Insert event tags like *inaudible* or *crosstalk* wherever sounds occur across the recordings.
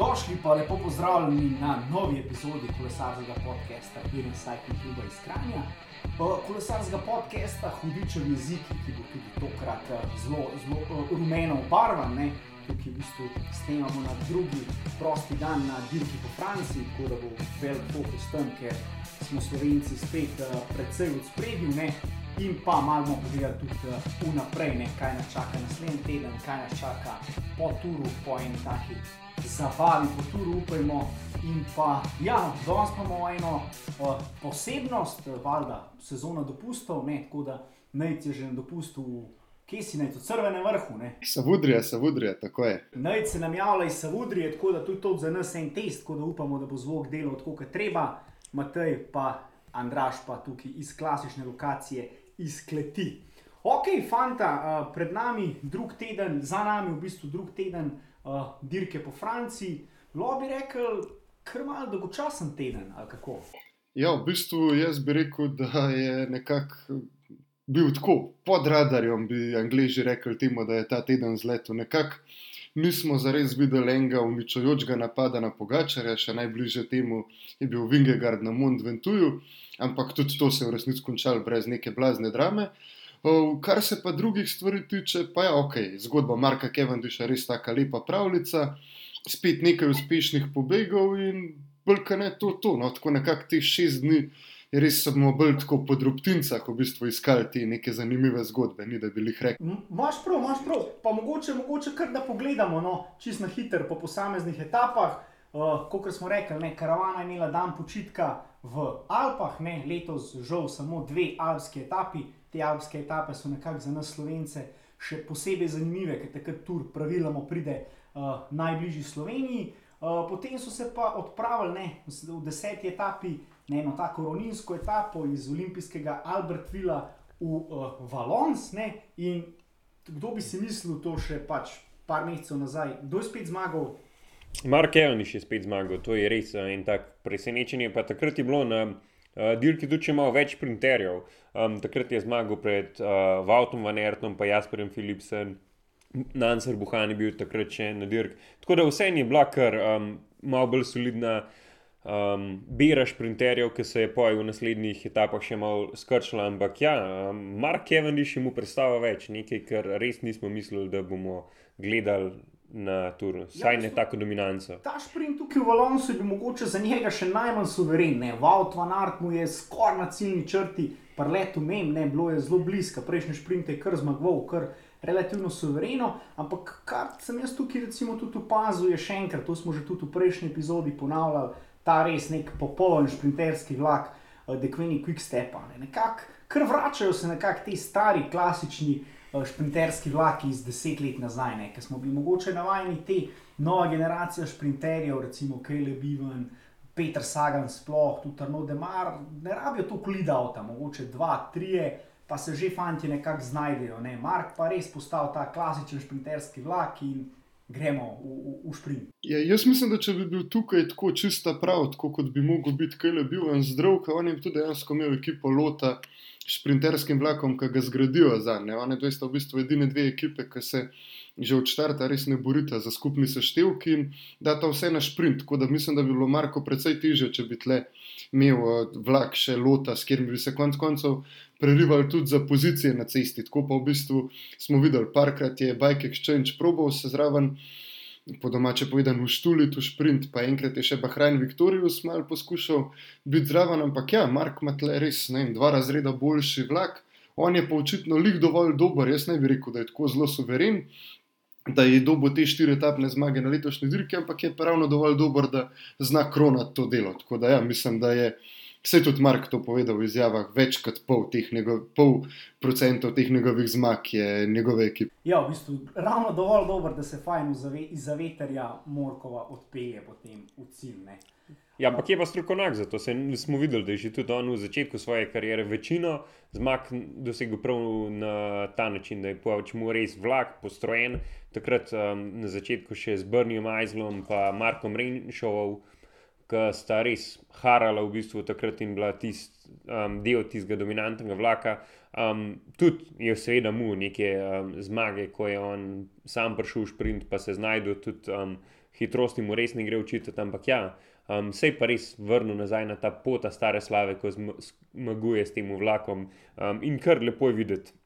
dobrodošli pa lepo pozdravljeni na novi epizodi kolesarskega podcasta Green Cycle Club iz Kranja. Kolesarskega podcasta Hudičev jezik, ki bo tudi tokrat eh, zelo, zelo eh, rumeno obarvan. Ne? Tukaj v bistvu snemamo na drugi prosti dan na dirki po Franciji, tako da bo velik fokus tam, ker smo Slovenci spet uh, predvsej v spredju. In pa malo bomo pogledali tudi vnaprej, uh, kaj nas čaka naslednji teden, kaj nas čaka po turu, po eni taki zabavi, turu, upajmo. In pa, ja, danes imamo eno uh, posebnost, valjda, sezono dopustov, ne, tako da najc je že na dopustu. Kje si najto crvene vrhu? Savudrija, savudrija, tako je. Najc se nam javlja iz savudrije, tako da tudi to za nas je en test, tako da upamo, da bo zvok delal tako, kot treba. Matej pa Andraš pa tukaj iz klasične lokacije, iz kleti. Ok, fanta, uh, pred nami drug teden, za nami v bistvu drug teden uh, dirke po Franciji. Lo bi rekel, kar mal dolgočasen teden, ali kako? Ja, v bistvu jaz bi rekel, da je nekako bil tako pod radarjem, bi angliži rekli temu, da je ta teden zletel. Nekako nismo zares videli enega uničujočega napada na Pogačarja, še najbližje temu je bil Vingegard na Mont Ventuju, ampak tudi to se je v resnici končalo brez neke blazne drame. Kar se pa drugih stvari tiče, pa je ok, zgodba Marka Kevendisha je res tako lepa pravljica, spet nekaj uspešnih pobegov in bolj ne to, to no, tako nekako teh šest dni res smo bolj tako podrobtinca, ko v bistvu iskali te neke zanimive zgodbe, ni da bi jih rekli. Máš prav, imaš prav. Pa mogoče, mogoče kar da pogledamo, no, čisto na hitro po posameznih etapah. Uh, Kot smo rekli, ne, karavana je imela dan počitka v Alpah, ne, letos žal samo dve alpske etapi. Te alpske etape so nekako za nas slovence še posebej zanimive, ker takrat tur praviloma pride uh, najbližji Sloveniji. Uh, potem so se pa odpravili ne, v deseti etapi na eno tako rovninsko etapo iz olimpijskega Albertvila v uh, Valons. Ne? In kdo bi si mislil, to še pač par mesecev nazaj, kdo je spet zmagal? Mark Evans je spet zmagal, to je res eh, en tak presenečenje. Pa takrat je bilo na uh, dirki tudi malo več printerjev. Um, takrat je zmagal pred uh, Vautom Van Ertom, pa Jasperjem Philipsen. Nancer Buhan je bil takrat še na dirk. Tako da vse je bila kar um, malo bolj solidna um, bira šprinterjev, ki se je poj v naslednjih etapah še malo skrčila. Ampak ja, um, Mark Cavendish mu predstavlja več, nekaj, kar res nismo mislili, da bomo gledali. Na turu, saj ja, ne tako dominanco. Ta sprint tukaj v Valonsu bi mogoče za njega še najmanj suveren. Vaut van Art mu je skoraj na ciljni črti, pa letu mem, ne bilo je zelo blizu, prejšnji sprint je kar zmagoval, kar relativno suvereno. Ampak kar sem jaz tukaj recimo tudi opazil, je še enkrat, to smo že tudi v prejšnji epizodi ponavljali, ta res nek popoln šprinterski vlak, uh, eh, dekveni quick step. Ne? Ker vračajo se nekako ti stari, klasični uh, šprinterski vlaki iz deset let nazaj, ker smo bili mogoče navajeni te nove generacije šprinterjev, recimo Kejle Bivan. Petr Sagan, sploh tudi Arno Demar, ne rabijo to klida avta, mogoče dva, tri, pa se že fanti nekako znajdejo. Ne? Mark pa res postal ta klasičen šprinterski vlak in gremo v, v, v šprint. Ja, jaz mislim, da če bi bil tukaj tako čista prav, tako kot bi mogel biti, kaj le bil en zdrav, ker on je tudi dejansko imel ekipo lota sprinterskim vlakom, ki ga zgradijo za ne. One dve sta v bistvu edine dve ekipe, ki se že od začetka res ne borita za skupni seštevki in da ta vse na sprint. Tako da mislim, da bi bilo Marko precej teže, če bi tle imel uh, vlak še lota, s katerim bi se konec koncev prerivali tudi za pozicije na cesti. Tako pa v bistvu smo videli, parkrat je Bike Exchange probal se zraven. Po domače povedano, štuli tu sprint, pa enkrat je še Bahrajn Viktorijus malo poskušal biti zraven, ampak ja, Mark ima tle res ne, dva razreda boljši vlak, on je pa očitno lik dovolj dober, jaz ne bi rekel, da je tako zelo suveren, da je dobo te štiri etapne zmage na letošnji dirki, ampak je pa ravno dovolj dober, da zna kronati to delo. Tako da ja, mislim, da je. Vse tudi Mark to povedal v izjavah, več kot pol, njegov, pol procentov teh njegovih zmag je njegove ekipe. Ja, v bistvu ravno dovolj dober, da se fajn iz veterja Morkova odpelje potem v cilj. Ne? Ja, ampak je pa strokovnjak za to. Se, smo videli, da je že tudi on v začetku svoje kariere večino zmag dosegel prav na ta način, da je pač mu res vlak postrojen. Takrat um, na začetku še z Brnijem Aizlom in Markom Renšovom ki sta res harala v bistvu takrat in bila tist, um, del tistega dominantnega vlaka. Um, tudi je seveda mu neke um, zmage, ko je on sam prišel v sprint, pa se znašel tudi um, hitrosti mu res ne gre učiti, ampak ja, um, se je pa res vrnil nazaj na ta pot stare slave, ko zmaguje s tem vlakom um, in kar lepo je videti.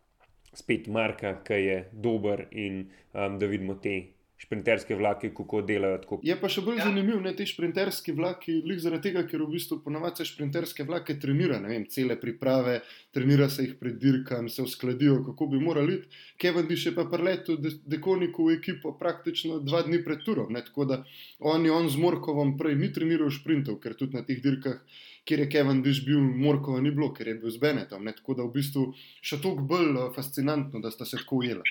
Spet Marka, ki je dober, in um, da vidimo te šprinterske vlake, kako delajo. Tako. Je pa še bolj ja. zanimivo, da ti šprinterski vlaki, lih zaradi tega, ker v bistvu ponovadi šprinterske vlake trenira, ne vem, cele priprave, trenira se jih pred dirkami, se uskladijo, kako bi morali iti. Kevin Diš je pa preletel de dekoniku v ekipo praktično dva dni pred turom. Ne? Tako da on je on z Morkovom prej ni treniral šprintov, ker tudi na teh dirkah. Ker je Kevin Diš bil, Morkova ni bilo, ker je bil z Benetom. Ne? Tako da v bistvu še toliko bolj uh, fascinantno, da sta se tako ujela.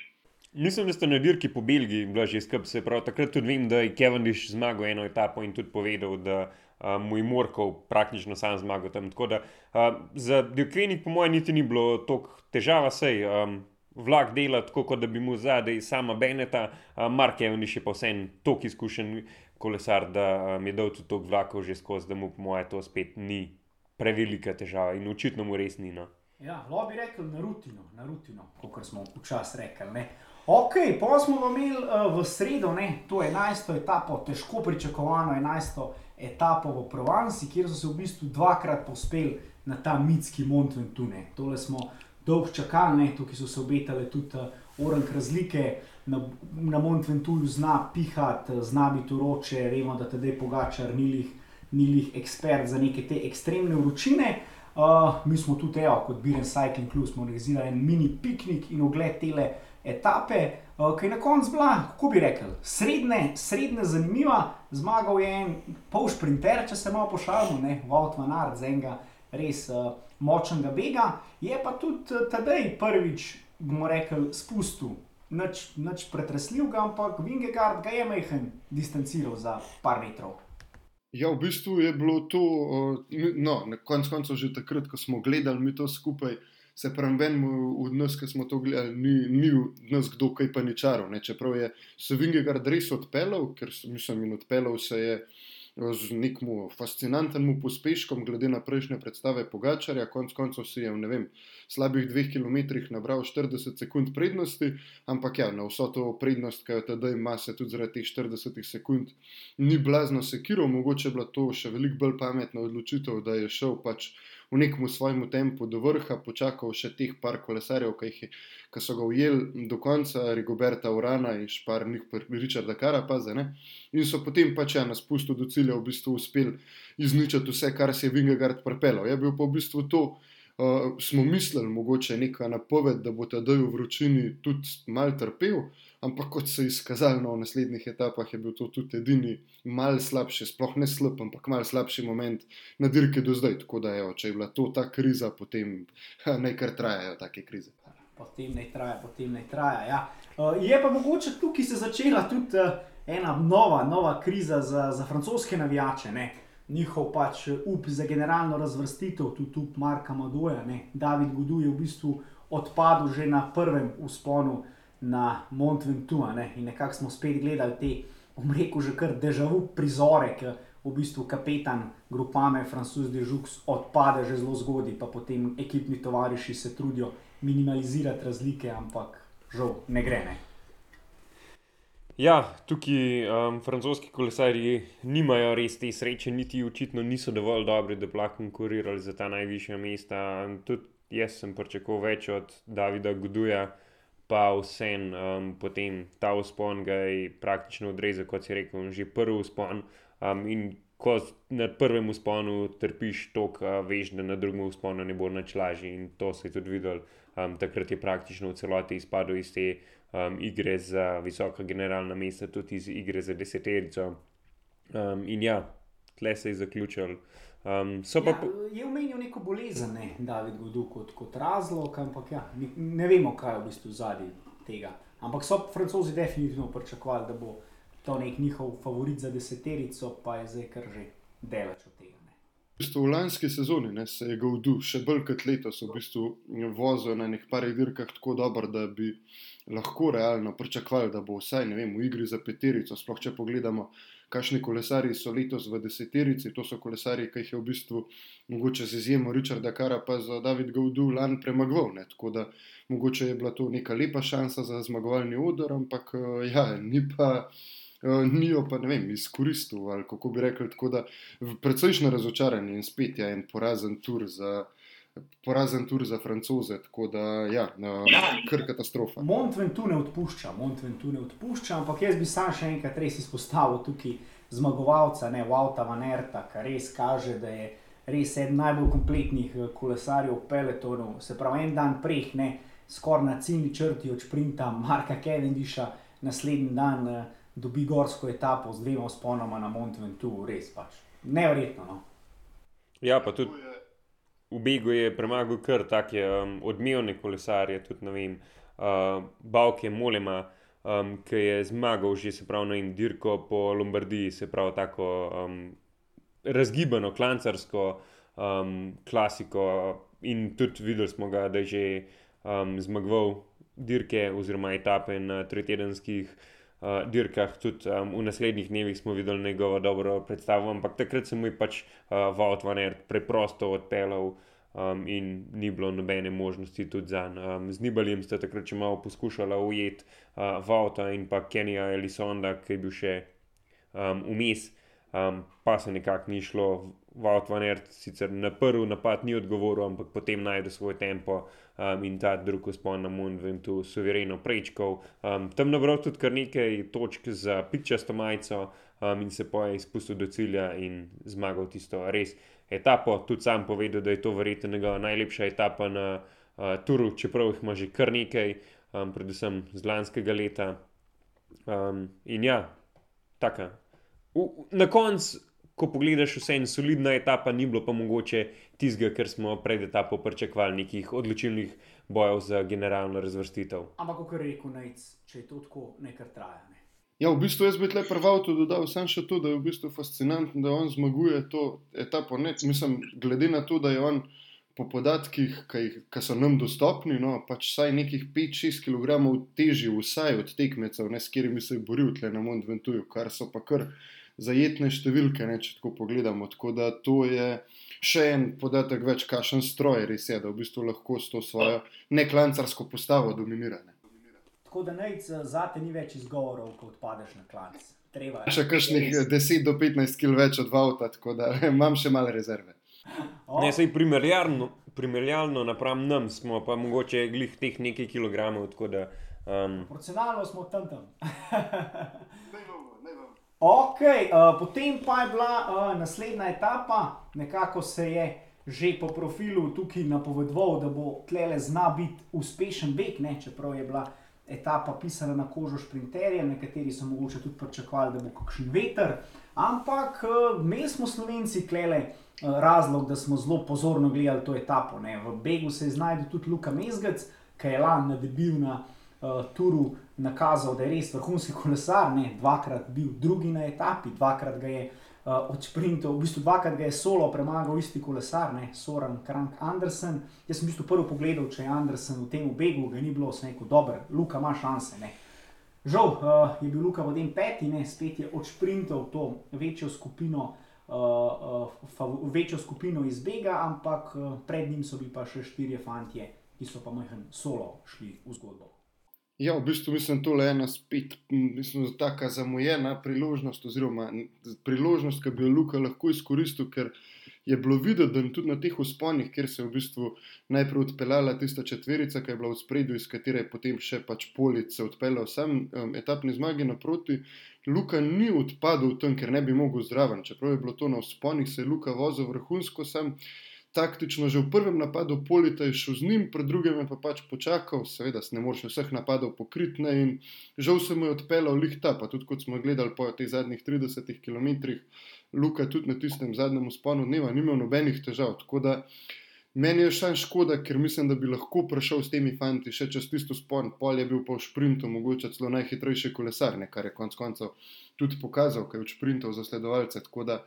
Mislim, da ste na dirki po Belgiji bila že skrb, se pravi. Takrat tudi vem, da je Kevin Diš zmagal eno etapo in tudi povedal, da uh, mu je Morkov praktično sam zmagal tam. Tako da uh, za Diokenik, po mojem, niti ni bilo toliko težava, sej um, vlak dela tako, kot da bi mu zadaj sama Beneta, uh, Mark Kevin Diš je pa vsem tok izkušen kolesar, da um, je dal tudi tok vlakov že skozi, da mu po mojem to spet ni prevelika težava in očitno mu res ni. No. Ja, lahko bi rekel na rutino, na rutino, kot smo včasih rekli. Ok, pa smo imeli uh, v sredo, ne, to je 11. etapo, težko pričakovano 11. etapo v Provansi, kjer so se v bistvu dvakrat pospeli na ta mitski Montventune. Tole smo dolgo čakali, ne, tukaj so se obetale tudi uh, orang razlike. Na, na Montventuju zna pihati, zna biti uroče, vemo, da tedaj pogačar ni jih ekspert za neke te ekstremne vročine. Uh, mi smo tudi, evo, kot Biren Cycling Club, smo organizirali en mini piknik in ogled tele etape, uh, ki je na koncu bila, kako bi rekel, srednje, srednje zanimiva. Zmagal je en pol sprinter, če se malo pošaljamo, Vod van Art, z enega res uh, močnega bega. Je pa tudi uh, tedaj prvič, bomo rekli, spustil. Noč, noč pretresljiv, ampak Vingegard ga je mehen distanciral za par metrov. Ja, v bistvu je bilo to, no, na koncu koncev, že takrat, ko smo gledali mi to skupaj, uh, se pravi, ven v nas, ki smo to gledali, ni, ni v nas kdo kaj pa ni čarov. Čeprav je Savingegard res odpeljal, ker sem jim odpeljal, se je z nekim fascinantnim pospeškom, glede na prejšnje predstave Pogačarja, konc koncev si je v vem, slabih dveh kilometrih nabral 40 sekund prednosti, ampak ja, na vso to prednost, ki jo tedaj ima, se tudi zaradi teh 40 sekund ni blazno sekiral, mogoče je bila to še veliko bolj pametna odločitev, da je šel pač v nekem svojem tempu do vrha, počakal še teh par kolesarjev, ki, je, ki so ga ujeli do konca, Rigoberta Urana in šparnih Richarda Karapaza. Ne? In so potem pač ja, na spustu do cilja v bistvu uspeli izničiti vse, kar se je Vingegard pripeljal. Je bil pa v bistvu to. Uh, smo mislili, mogoče neka napoved, da bo ta del v vročini tudi mal trpel, ampak kot se je izkazalo no, v naslednjih etapah, je bil to tudi edini mal slabši, sploh ne slab, ampak mal slabši moment na dirki do zdaj. Tako da, evo, če je bila to ta kriza, potem naj kar trajajo take krize. Potem ne traja, potem ne traja. Ja. Uh, je pa mogoče tukaj se začela tudi uh, ena nova, nova kriza za, za francoske navijače. Ne? Njihov pač up za generalno razvrstitev, tudi up Marka Madoja, ne? David Gudu je v bistvu odpadel že na prvem usponu na Mont Ventoux. Ne? In nekako smo spet gledali te, omreku, že kar državu prizore, ki v bistvu kapetan grupame Francouz de Jux odpade že zelo zgodaj, pa potem ekipni tovariši se trudijo minimalizirati razlike, ampak žal ne gre. Ne? Ja, tukaj um, francoski kolesarji nimajo res te sreče, niti očitno niso dovolj dobri, da bi lahko konkurirali za ta najvišja mesta. Tudi jaz sem pričakoval več od Davida Guduja pa vsem um, potem ta uspon ga je praktično odrezal, kot si rekel, že prvi uspon. Um, in ko na prvem usponu trpiš tok, uh, veš, da na drugem usponu ne bo nič lažje. In to se je tudi videl. Um, takrat je praktično v celoti izpadel iz te um, igre za visoka generalna mesta, tudi iz igre za deseterico. Um, in ja, tle se je zaključil. Um, ja, pa... Je omenil neko bolezen, ne, David Godu, kot, kot razlog, ampak ja, ne, ne vemo, kaj je v bistvu zadnji tega. Ampak so francozi definitivno pričakovali, da bo to nek njihov favorit za deseterico, pa je zdaj kar že delač od tega. V, bistvu v lanski sezoni ne, se je Gaudu še bolj kot letos v bistvu vozil na nekaj parih dirkah tako dobro, da bi lahko realno pričakovali, da bo vsaj vem, v igri za peterico. Sploh če pogledamo, kakšni kolesari so letos v deseterici, to so kolesari, ki jih je v bistvu mogoče z izjemo Richarda Kara, pa za David Gaudu lan premagoval. Ne? Tako da mogoče je bila to neka lepa šansa za zmagovalni odor, ampak ja, ni pa uh, ni jo pa ne vem, izkoristil ali kako bi rekel. Tako da precejšno razočaranje in spet je en porazen tur za. Porazen tur za francoze, tako da ja, ja. kar katastrofa. Montventu ne odpušča, Montventu ne odpušča, ampak jaz bi sam še enkrat res izpostavil tukaj zmagovalca, ne Vauta Vanerta, kar res kaže, da je res eden najbolj kompletnih eh, kolesarjev v peletonu. Se pravi, en dan prej, ne skoraj na ciljni črti od sprinta Marka Kevindisha, naslednji dan uh, dobi gorsko etapo z dvema sponoma na Montventu, res pač. Neverjetno. No? Ja, pa tudi v Begu je premagal kar take um, odmevne kolesarje, tudi ne vem, uh, Bavke Molema, um, ki je zmagal že se pravi na in dirko po Lombardiji, se pravi tako um, razgibano, klancarsko um, klasiko. In tudi videli smo ga, da je že um, zmagoval dirke oziroma etape na tretjedenskih uh, dirkah, tudi um, v naslednjih dnevih smo videli njegovo dobro predstavo, ampak takrat se mu je pač uh, Vaut van Ert preprosto odpeljal. Um, in ni bilo nobene možnosti tudi za njim. Um, z Nibaljem sta takrat še malo poskušala ujeti uh, Vauta in pa Kenija Elisonda, ki je bil še um, vmes, um, pa se nekako ni šlo. Vaut van Ert sicer na prvi napad ni odgovoril, ampak potem najde svoj tempo um, in ta drugi spon na Montventu suvereno prečkal. Um, tam nabral tudi kar nekaj točk za pičasto majico um, in se poje izpustil do cilja in zmagal tisto res etapo. Tudi sam povedal, da je to verjetno njegova najlepša etapa na uh, Turu, čeprav jih ima že kar nekaj, um, predvsem z lanskega leta. Um, in ja, tako. Na koncu ko pogledaš vse en solidna etapa, ni bilo pa mogoče tistega, ker smo pred etapo pričakovali nekih odločilnih bojev za generalno razvrstitev. Ampak, kot je rekel Najc, če je to tako, nekaj traja. Ne? Ja, v bistvu jaz bi le prval to dodal, sem še to, da je v bistvu fascinantno, da on zmaguje to etapo. Ne, mislim, glede na to, da je on po podatkih, ki so nam dostopni, no, pač vsaj nekih 5-6 kg težji, vsaj od tekmecev, ne, s katerimi se je boril tle na Montventuju, kar so pa kar zajetne številke, ne, če tako pogledamo. Tako da to je še en podatek več, kakšen stroj res je, da v bistvu lahko s to svojo neklancarsko postavo dominira. Ne. Tako da nec za te ni več izgovorov, ko odpadeš na klanc. Treba. Še kakšnih 10 do 15 kg več od avta, tako da *laughs* imam še malo rezerve. Oh. Ne, sej primerjalno, primerjalno napram nam smo pa mogoče glih teh nekaj kilogramov. Um... Proporcionalno smo tam tam. *laughs* Okay, uh, potem pa je bila uh, naslednja etapa, nekako se je že po profilu tukaj napovedoval, da bo tlele zna biti uspešen beg, ne? čeprav je bila etapa pisana na kožo šprinterja, nekateri so mogoče tudi pričakovali, da bo kakšen veter. Ampak uh, mi smo slovenci tlele uh, razlog, da smo zelo pozorno gledali to etapo. Ne? V begu se je znašel tudi Luka Mezgec, ki je lani debil na uh, turu nakazal, da je res vrhunski kolesar, ne, dvakrat bil drugi na etapi, dvakrat ga je uh, odsprintal, v bistvu dvakrat ga je solo premagal isti kolesar, ne, Soren Krank Andersen. Jaz sem v bistvu prvi pogledal, če je Andersen v tem begu, ga ni bilo, sem rekel, dober, Luka ima šanse. Ne. Žal uh, je bil Luka v tem peti, ne, spet je odsprintal to večjo skupino. Uh, uh, večjo skupino izbega, ampak uh, pred njim so bili pa še štirje fantje, ki so pa majhen solo šli v zgodbo. Ja, v bistvu mislim, da je to ena spet, mislim, tako zamujena priložnost, oziroma priložnost, ki bi jo Luka lahko izkoristil, ker je bilo videti, da tudi na teh usponih, kjer se je v bistvu najprej odpeljala tista četverica, ki je bila v spredju, iz katere je potem še pač police odpeljal sam um, etapni zmagi naproti. Luka ni odpadel tam, ker ne bi mogel zraven. Čeprav je bilo to na usponih, se je Luka vozil vrhunsko sam taktično že v prvem napadu Polita je šel z njim, pri drugem je pa pač počakal, seveda se ne moreš vseh napadov pokriti ne, in žal se mu je odpeljal lihta, pa tudi kot smo gledali po teh zadnjih 30 km, Luka tudi na tistem zadnjem usponu dneva ni imel nobenih težav. Tako da meni je še škoda, ker mislim, da bi lahko prišel s temi fanti še čez tisto spon, pol je bil pa v sprintu, mogoče celo najhitrejši kolesar, ne, kar je konec koncev tudi pokazal, kaj je v sprintu za sledovalce. Uh,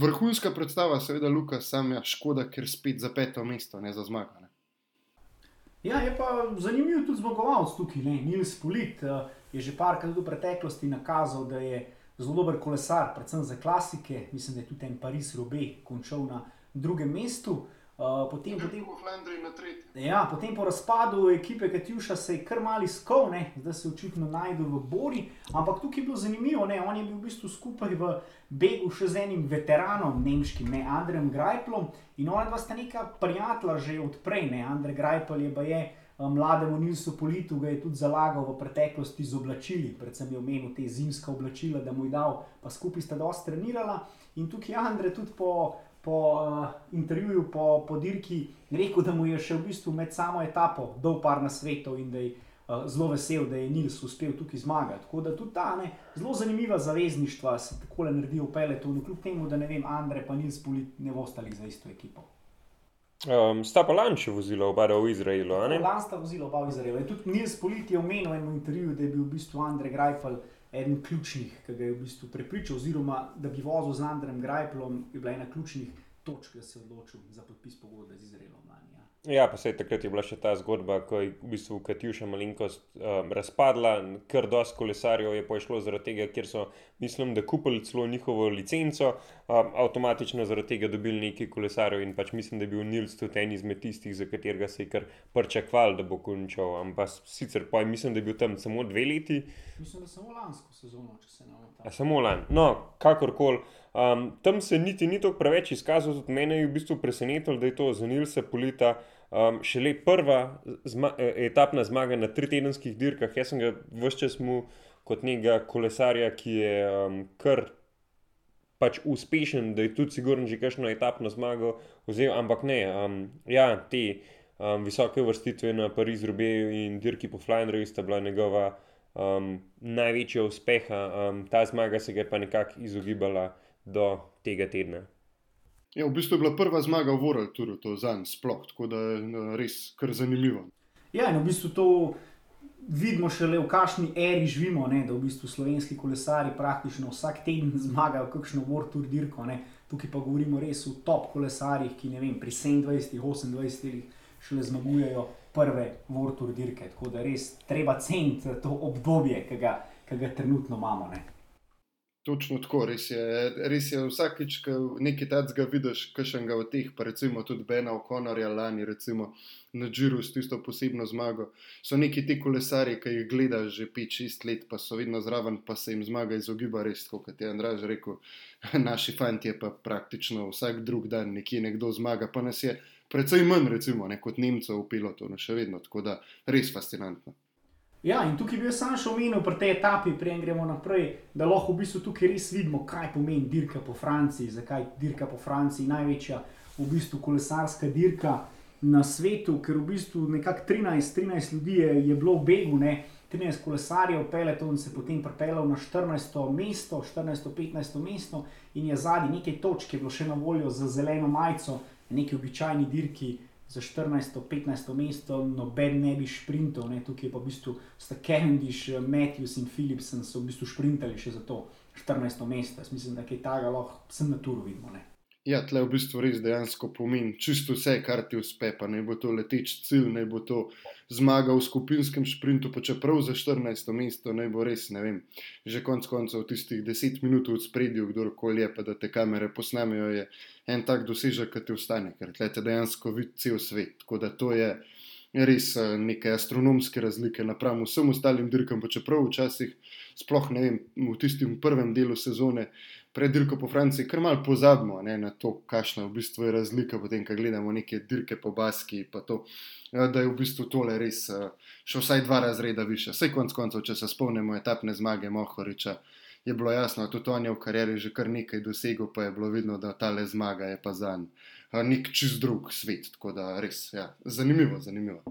vrhunska predstava, seveda, Luka, sam je škoda, ker spet za peto mesto, ne za zmago. Ne. Ja, je pa zanimiv tudi zmagovalec tukaj, ne? Nils Polit uh, je že parkrat v preteklosti nakazal, da je zelo dober kolesar, predvsem za klasike. Mislim, da je tudi en Paris Robe končal na drugem mestu. Uh, potem, potem, tretji. ja, potem po razpadu ekipe Katjuša se je kar mali skov, ne? zdaj se očitno najde v Bori. Ampak tukaj je bilo zanimivo, ne? on je bil v bistvu skupaj v begu še z enim veteranom, nemškim, ne Andrejem Grajplom. In ona dva sta neka prijatelja že odprej. Ne? Andrej Grajpel je pa je eh, mlademu Nilsu Politu, ga je tudi zalagal v preteklosti z oblačili, predvsem je omenil te zimska oblačila, da mu je dal, pa skupaj sta dosti trenirala. In tukaj je Andrej tudi po po uh, intervjuju, po, po dirki, rekel, da mu je še v bistvu med samo etapo dal par na svetu in da je uh, zelo vesel, da je Nils uspel tukaj zmagati. Tako da tudi ta ne, zelo zanimiva zavezništva se tako naredijo v peletonu, kljub temu, da ne vem, Andrej pa Nils Polit ne bo ostali za isto ekipo. Um, sta pa lanče vozila oba v Izraelu, a ne? Lan sta vozila oba v Izraelu. Tudi Nils Polit je omenil v enem intervjuju, da je bil v bistvu Andrej Grajpel eden ključnih, ki ga je v bistvu prepričal, oziroma da bi vozil z Andrejem Grajplom, je bila ena ključnih točk, da se je odločil za podpis pogodbe z Izraelom. Lani, ja. Pa se je takrat je bila še ta zgodba, ko je v bistvu Katjuša malenkost um, razpadla, kar dosti kolesarjev je pošlo zaradi tega, ker so, mislim, da kupili celo njihovo licenco, um, avtomatično zaradi tega dobili nekaj kolesarjev in pač mislim, da je bil Nils tudi en izmed tistih, za katerega se je kar pričakval, da bo končal. Ampak sicer pa mislim, da je bil tam samo dve leti. Mislim, da samo lansko sezono, če se ne motim. Samo lani. No, kakorkoli. Um, tam se niti ni tako preveč izkazal, tudi mene je v bistvu presenetilo, da je to za Nilsa Polita um, šele prva zma etapna zmaga na tritedenskih dirkah. Jaz sem ga vse čas mu kot nekega kolesarja, ki je um, kar pač uspešen, da je tudi sigurno že kakšno etapno zmago vzel, ampak ne. Um, ja, te um, visoke vrstitve na Pariz-Rubeju in dirki po Flandriju sta bila njegova um, največja uspeha. Um, ta zmaga se ga je pa nekako izogibala do tega tedna. Ja, v bistvu je bila prva zmaga v Touru, to za njim sploh, tako da je res kar zanimivo. Ja, in v bistvu to vidimo šele v kakšni eri živimo, ne? da v bistvu slovenski kolesari praktično vsak teden *laughs* zmagajo kakšno Tour dirko. Ne? Tukaj pa govorimo res o top kolesarjih, ki vem, pri 27, 28 šele zmagujejo prve Tour dirke. Tako da res treba ceniti to obdobje, ki ga, ki ga trenutno imamo. Ne? Točno tako, res je. Res je vsakič, ko nekaj takega vidiš, kakšnega od teh, pa recimo tudi Bena O'Connorja lani, recimo na Džiru s tisto posebno zmago, so neki ti kolesari, ki jih gledaš že 5-6 let, pa so vedno zraven, pa se jim zmaga izogiba, res, kot je Andraž rekel, *laughs* naši fanti pa praktično vsak drug dan nekje nekdo zmaga, pa nas je precej manj, recimo, ne, kot Nemcev v pilotonu, še vedno, tako da res fascinantno. Ja, in tukaj bi jaz sam še omenil pri tej etapi, preden gremo naprej, da lahko v bistvu tukaj res vidimo, kaj pomeni dirka po Franciji, zakaj dirka po Franciji je največja v bistvu kolesarska dirka na svetu, ker v bistvu nekako 13-13 ljudi je, je bilo v begu, ne? 13 kolesarjev, peleton se potem pripeljal na 14. mesto, 14-15 mesto in je zadnji nekaj točk, je bilo še na voljo za zeleno majico, neki običajni dirki za 14-15 mesto, noben ne bi šprintal, ne? tukaj pa v bistvu sta Cavendish, Matthews in Philipsen so v bistvu šprintali še za to 14 mesto. Jaz mislim, da je tega lahko sem na turu vidimo. Ne? Ja, tle v bistvu res dejansko pomeni čisto vse, kar ti uspe. Pa naj bo to leteč cilj, naj bo to zmaga v skupinskem sprintu, pa čeprav za 14 mesto, naj bo res, ne vem, že konec koncev tistih 10 minut v spredju, kdorkoli je, pa da te kamere posnamejo, je en tak dosežek, ki ti ostane, ker tle te dejansko vidi cel svet. Tako da to je res neke astronomske razlike napram vsem ostalim dirkam, pa čeprav včasih, sploh ne vem, v tistem prvem delu sezone pred dirko po Franciji, kar malo pozabimo ne, na to, kakšna v bistvu je razlika, potem, ko gledamo neke dirke po Baski, to, da je v bistvu tole res še vsaj dva razreda više. Vse konc koncev, če se spomnimo etapne zmage Mohoriča, je bilo jasno, tudi on je v karieri že kar nekaj dosegel, pa je bilo vidno, da ta le zmaga je pa za nek čist drug svet. Tako da res, ja, zanimivo, zanimivo.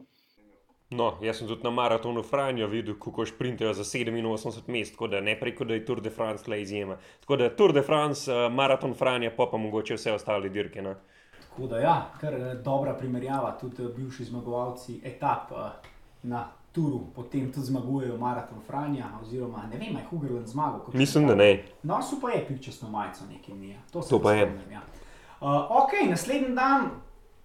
No, jaz sem tudi na maratonu Franja videl, kako šprintajo za 87 mest, tako da ne preko, da je Tour de France le izjema. Tako da Tour de France, uh, maraton Franja, pa pa mogoče vse ostale dirke. Ne? Tako da ja, kar dobra primerjava, tudi bivši zmagovalci etap na Turu, potem tudi zmagujejo maraton Franja, oziroma ne vem, aj Hugerland zmagal. Mislim, da ne. No, so pa je pičasno majico nekaj mi. To, to pa je. Ja. Uh, ok, naslednji dan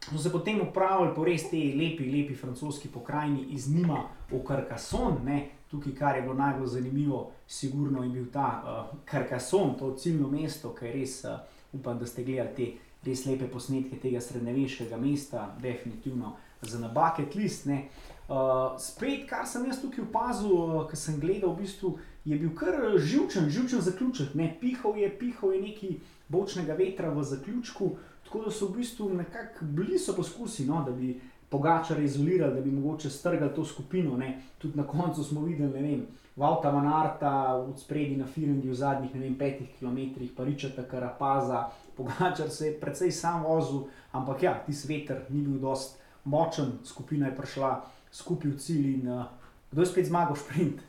so se potem upravili po res te lepi, lepi francoski pokrajini iz Nima v Karkason. Ne? Tukaj, kar je bilo najbolj zanimivo, sigurno je bil ta uh, Karkason, to ciljno mesto, ki je res, uh, upam, da ste gledali te res lepe posnetke tega srednjeveškega mesta, definitivno za nabake tlist. Uh, spet, kar sem jaz tukaj opazil, uh, ko sem gledal, v bistvu, je bil kar živčen, živčen zaključek. Ne? Pihal je, pihal je neki bočnega vetra v zaključku, tako da so v bistvu nekako bili so poskusi, no, da bi pogačar izolirali, da bi mogoče strgali to skupino. Ne? Tudi na koncu smo videli, ne vem. Valta Manarta, od spredi na Firengi v zadnjih vem, petih kilometrih, pa Ričata Karapaza, Pogačar se je precej sam vozil, ampak ja, ti sveter ni bil dost močen, skupina je prišla skupaj v cilj in uh, kdo je spet zmagal sprint.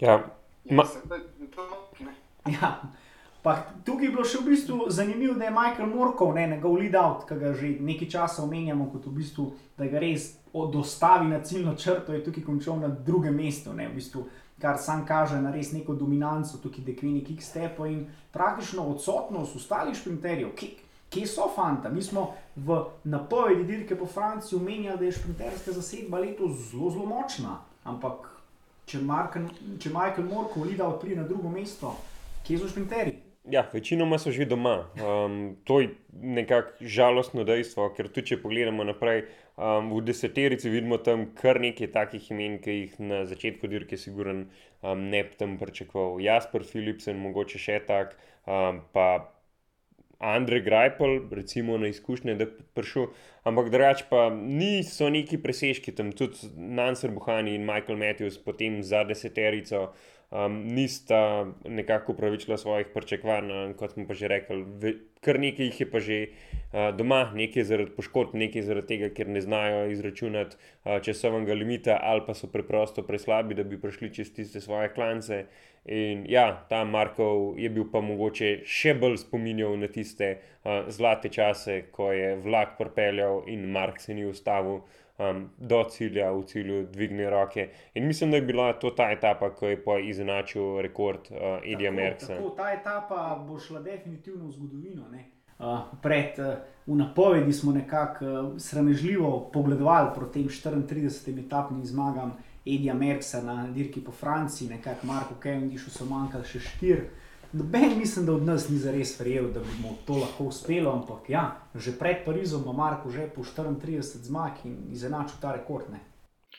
Ja, Ma... ja. Pa, tukaj je bilo še v bistvu zanimivo, da je Michael Morkov, ne njegov lead out, ki ga že nekaj časa omenjamo, kot v bistvu, da ga res dostavi na ciljno črto, je tukaj končal na drugem mestu, ne, v bistvu, kar sam kaže na res neko dominanco, tukaj dekvini kickstepo in praktično odsotnost ostalih šprinterjev. Kje so fanta? Mi smo v napovedi dirke po Franciji omenjali, da je šprinterska zasedba letos zelo, zelo močna, ampak če, Marken, če Michael Morkov lida odprije na drugo mesto, kje so šprinterji? Ja, večinoma so že doma. Um, to je nekako žalostno dejstvo, ker tudi če pogledamo naprej, um, v deseterici vidimo tam kar nekaj takih imen, ki jih na začetku dirke siguren um, ne bi tam pričakoval. Jasper Philipsen, mogoče še tak, um, pa Andrej Grajpel, recimo na izkušnje, da je prišel. Ampak drugače pa niso neki presežki tam, tudi Nancer Buhani in Michael Matthews, potem za deseterico um, nista nekako upravičila svojih pričakovanj, kot smo pa že rekli. Kar nekaj jih je pa že uh, doma, nekaj zaradi poškodb, nekaj zaradi tega, ker ne znajo izračunati uh, časovnega limita, ali pa so preprosto preslabi, da bi prišli čez tiste svoje klance. In ja, ta Markov je bil pa mogoče še bolj spominjal na tiste uh, zlate čase, ko je vlak propeljal in Mark se ni ustavil um, do cilja, v cilju dvigne roke. In mislim, da je bila to ta etapa, ko je izenačil rekord uh, Edija Merksa. Ta etapa bo šla definitivno v zgodovino. Uh, pred uh, napovedi smo nekako uh, sramežljivo pogledovali proti tem 34 etapnim zmagam Edija Merksa na dirki po Franciji, nekako Marko Kevindišu so manjkali še štiri. Noben mislim, da od nas ni zares verjel, da bomo to lahko uspeli, ampak ja, že pred Parizom ima Marko že po 34 zmag in izenačil ta rekord. Ne?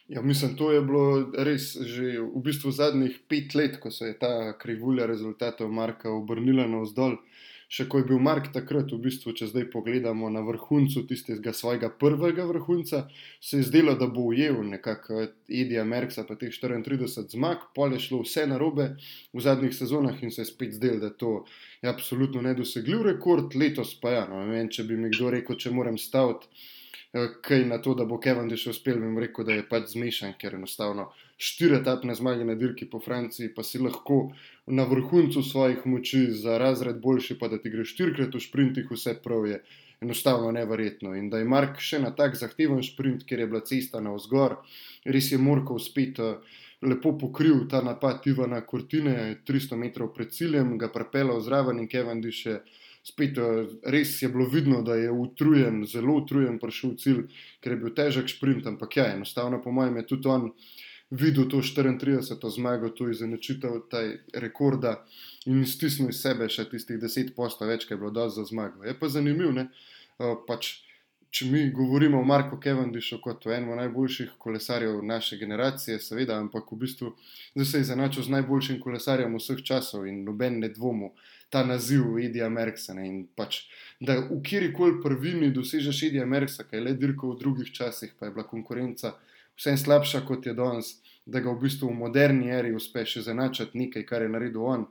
Ja, mislim, to je bilo res že v bistvu zadnjih pet let, ko se je ta krivulja rezultatov Marka obrnila navzdol še ko je bil Mark takrat, v bistvu, če zdaj pogledamo na vrhuncu tistega svojega prvega vrhunca, se je zdelo, da bo ujel nekako Edija Merksa, pa teh 34 zmag, pol je šlo vse narobe v zadnjih sezonah in se je spet zdelo, da to je absolutno nedosegljiv rekord, letos pa ja, no, vem, če bi mi kdo rekel, če moram staviti. Eh, kaj na to, da bo Kevin še uspel, bi rekel, da je pač zmešan, ker enostavno štiri etapne zmage na dirki po Franciji, pa si lahko na vrhuncu svojih moči za razred boljši, pa da ti greš štirikrat v sprintih, vse prav je enostavno neverjetno. In da je Mark še na tak zahteven sprint, ker je bila cesta na vzgor, res je Morkov spet. Uh, Lepo pokril ta napad Ivana Kortine, 300 metrov pred ciljem, ga prepeljal zraven in Kevin Diše uh, spet eh, res je bilo vidno, da je utrujen, zelo utrujen, prišel v cilj, ker je bil težek sprint. Ampak ja, enostavno, po mojem, je tudi on videl to 34. zmago, to izenačitev taj rekorda in stisnil iz sebe še tistih 10 posta več, kaj je bilo dosti za zmago. Je pa zanimivo, ne? Uh, pač, če mi govorimo o Marku Kevendishu kot o enem najboljših kolesarjev naše generacije, seveda, ampak v bistvu se je izenačil z najboljšim kolesarjem vseh časov in noben ne dvomu ta naziv Edija Merksa. Pač, da v kjeri koli prvini dosežeš Edija Merksa, kaj je le dirkal v drugih časih, pa je bila konkurenca vse slabša kot je danes, da ga v bistvu v moderni eri uspeš izenačiti nekaj, kar je naredil on,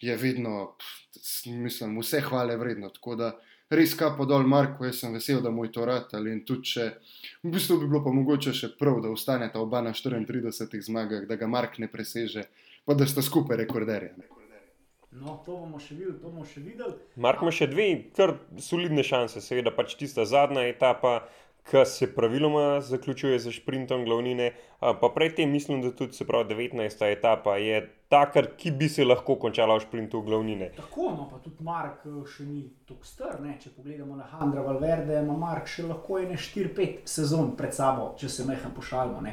je vedno, pff, mislim, vse hvale vredno. Tako da res kapo dol, Marko, jaz sem vesel, da mu je to ratalo. In tudi, če, v bistvu bi bilo pa mogoče še prav, da ostaneta oba na 34 zmagah, da ga Mark ne preseže, pa da sta skupaj rekorderja. No, to bomo še videli, to bomo še videli. Mark ima še dve, kar solidne šanse, seveda pač tista zadnja etapa, ki se praviloma zaključuje z sprintom glavnine. Pa predtem mislim, da tudi se pravi 19. etapa je taka, ki bi se lahko končala v sprintu glavnine. Tako, no pa tudi Mark eh, še ni tako star. Ne? Če pogledamo na Handra Valverde, ima Mark še lahko ene 4-5 sezon pred sabo, če se mehem pošalimo.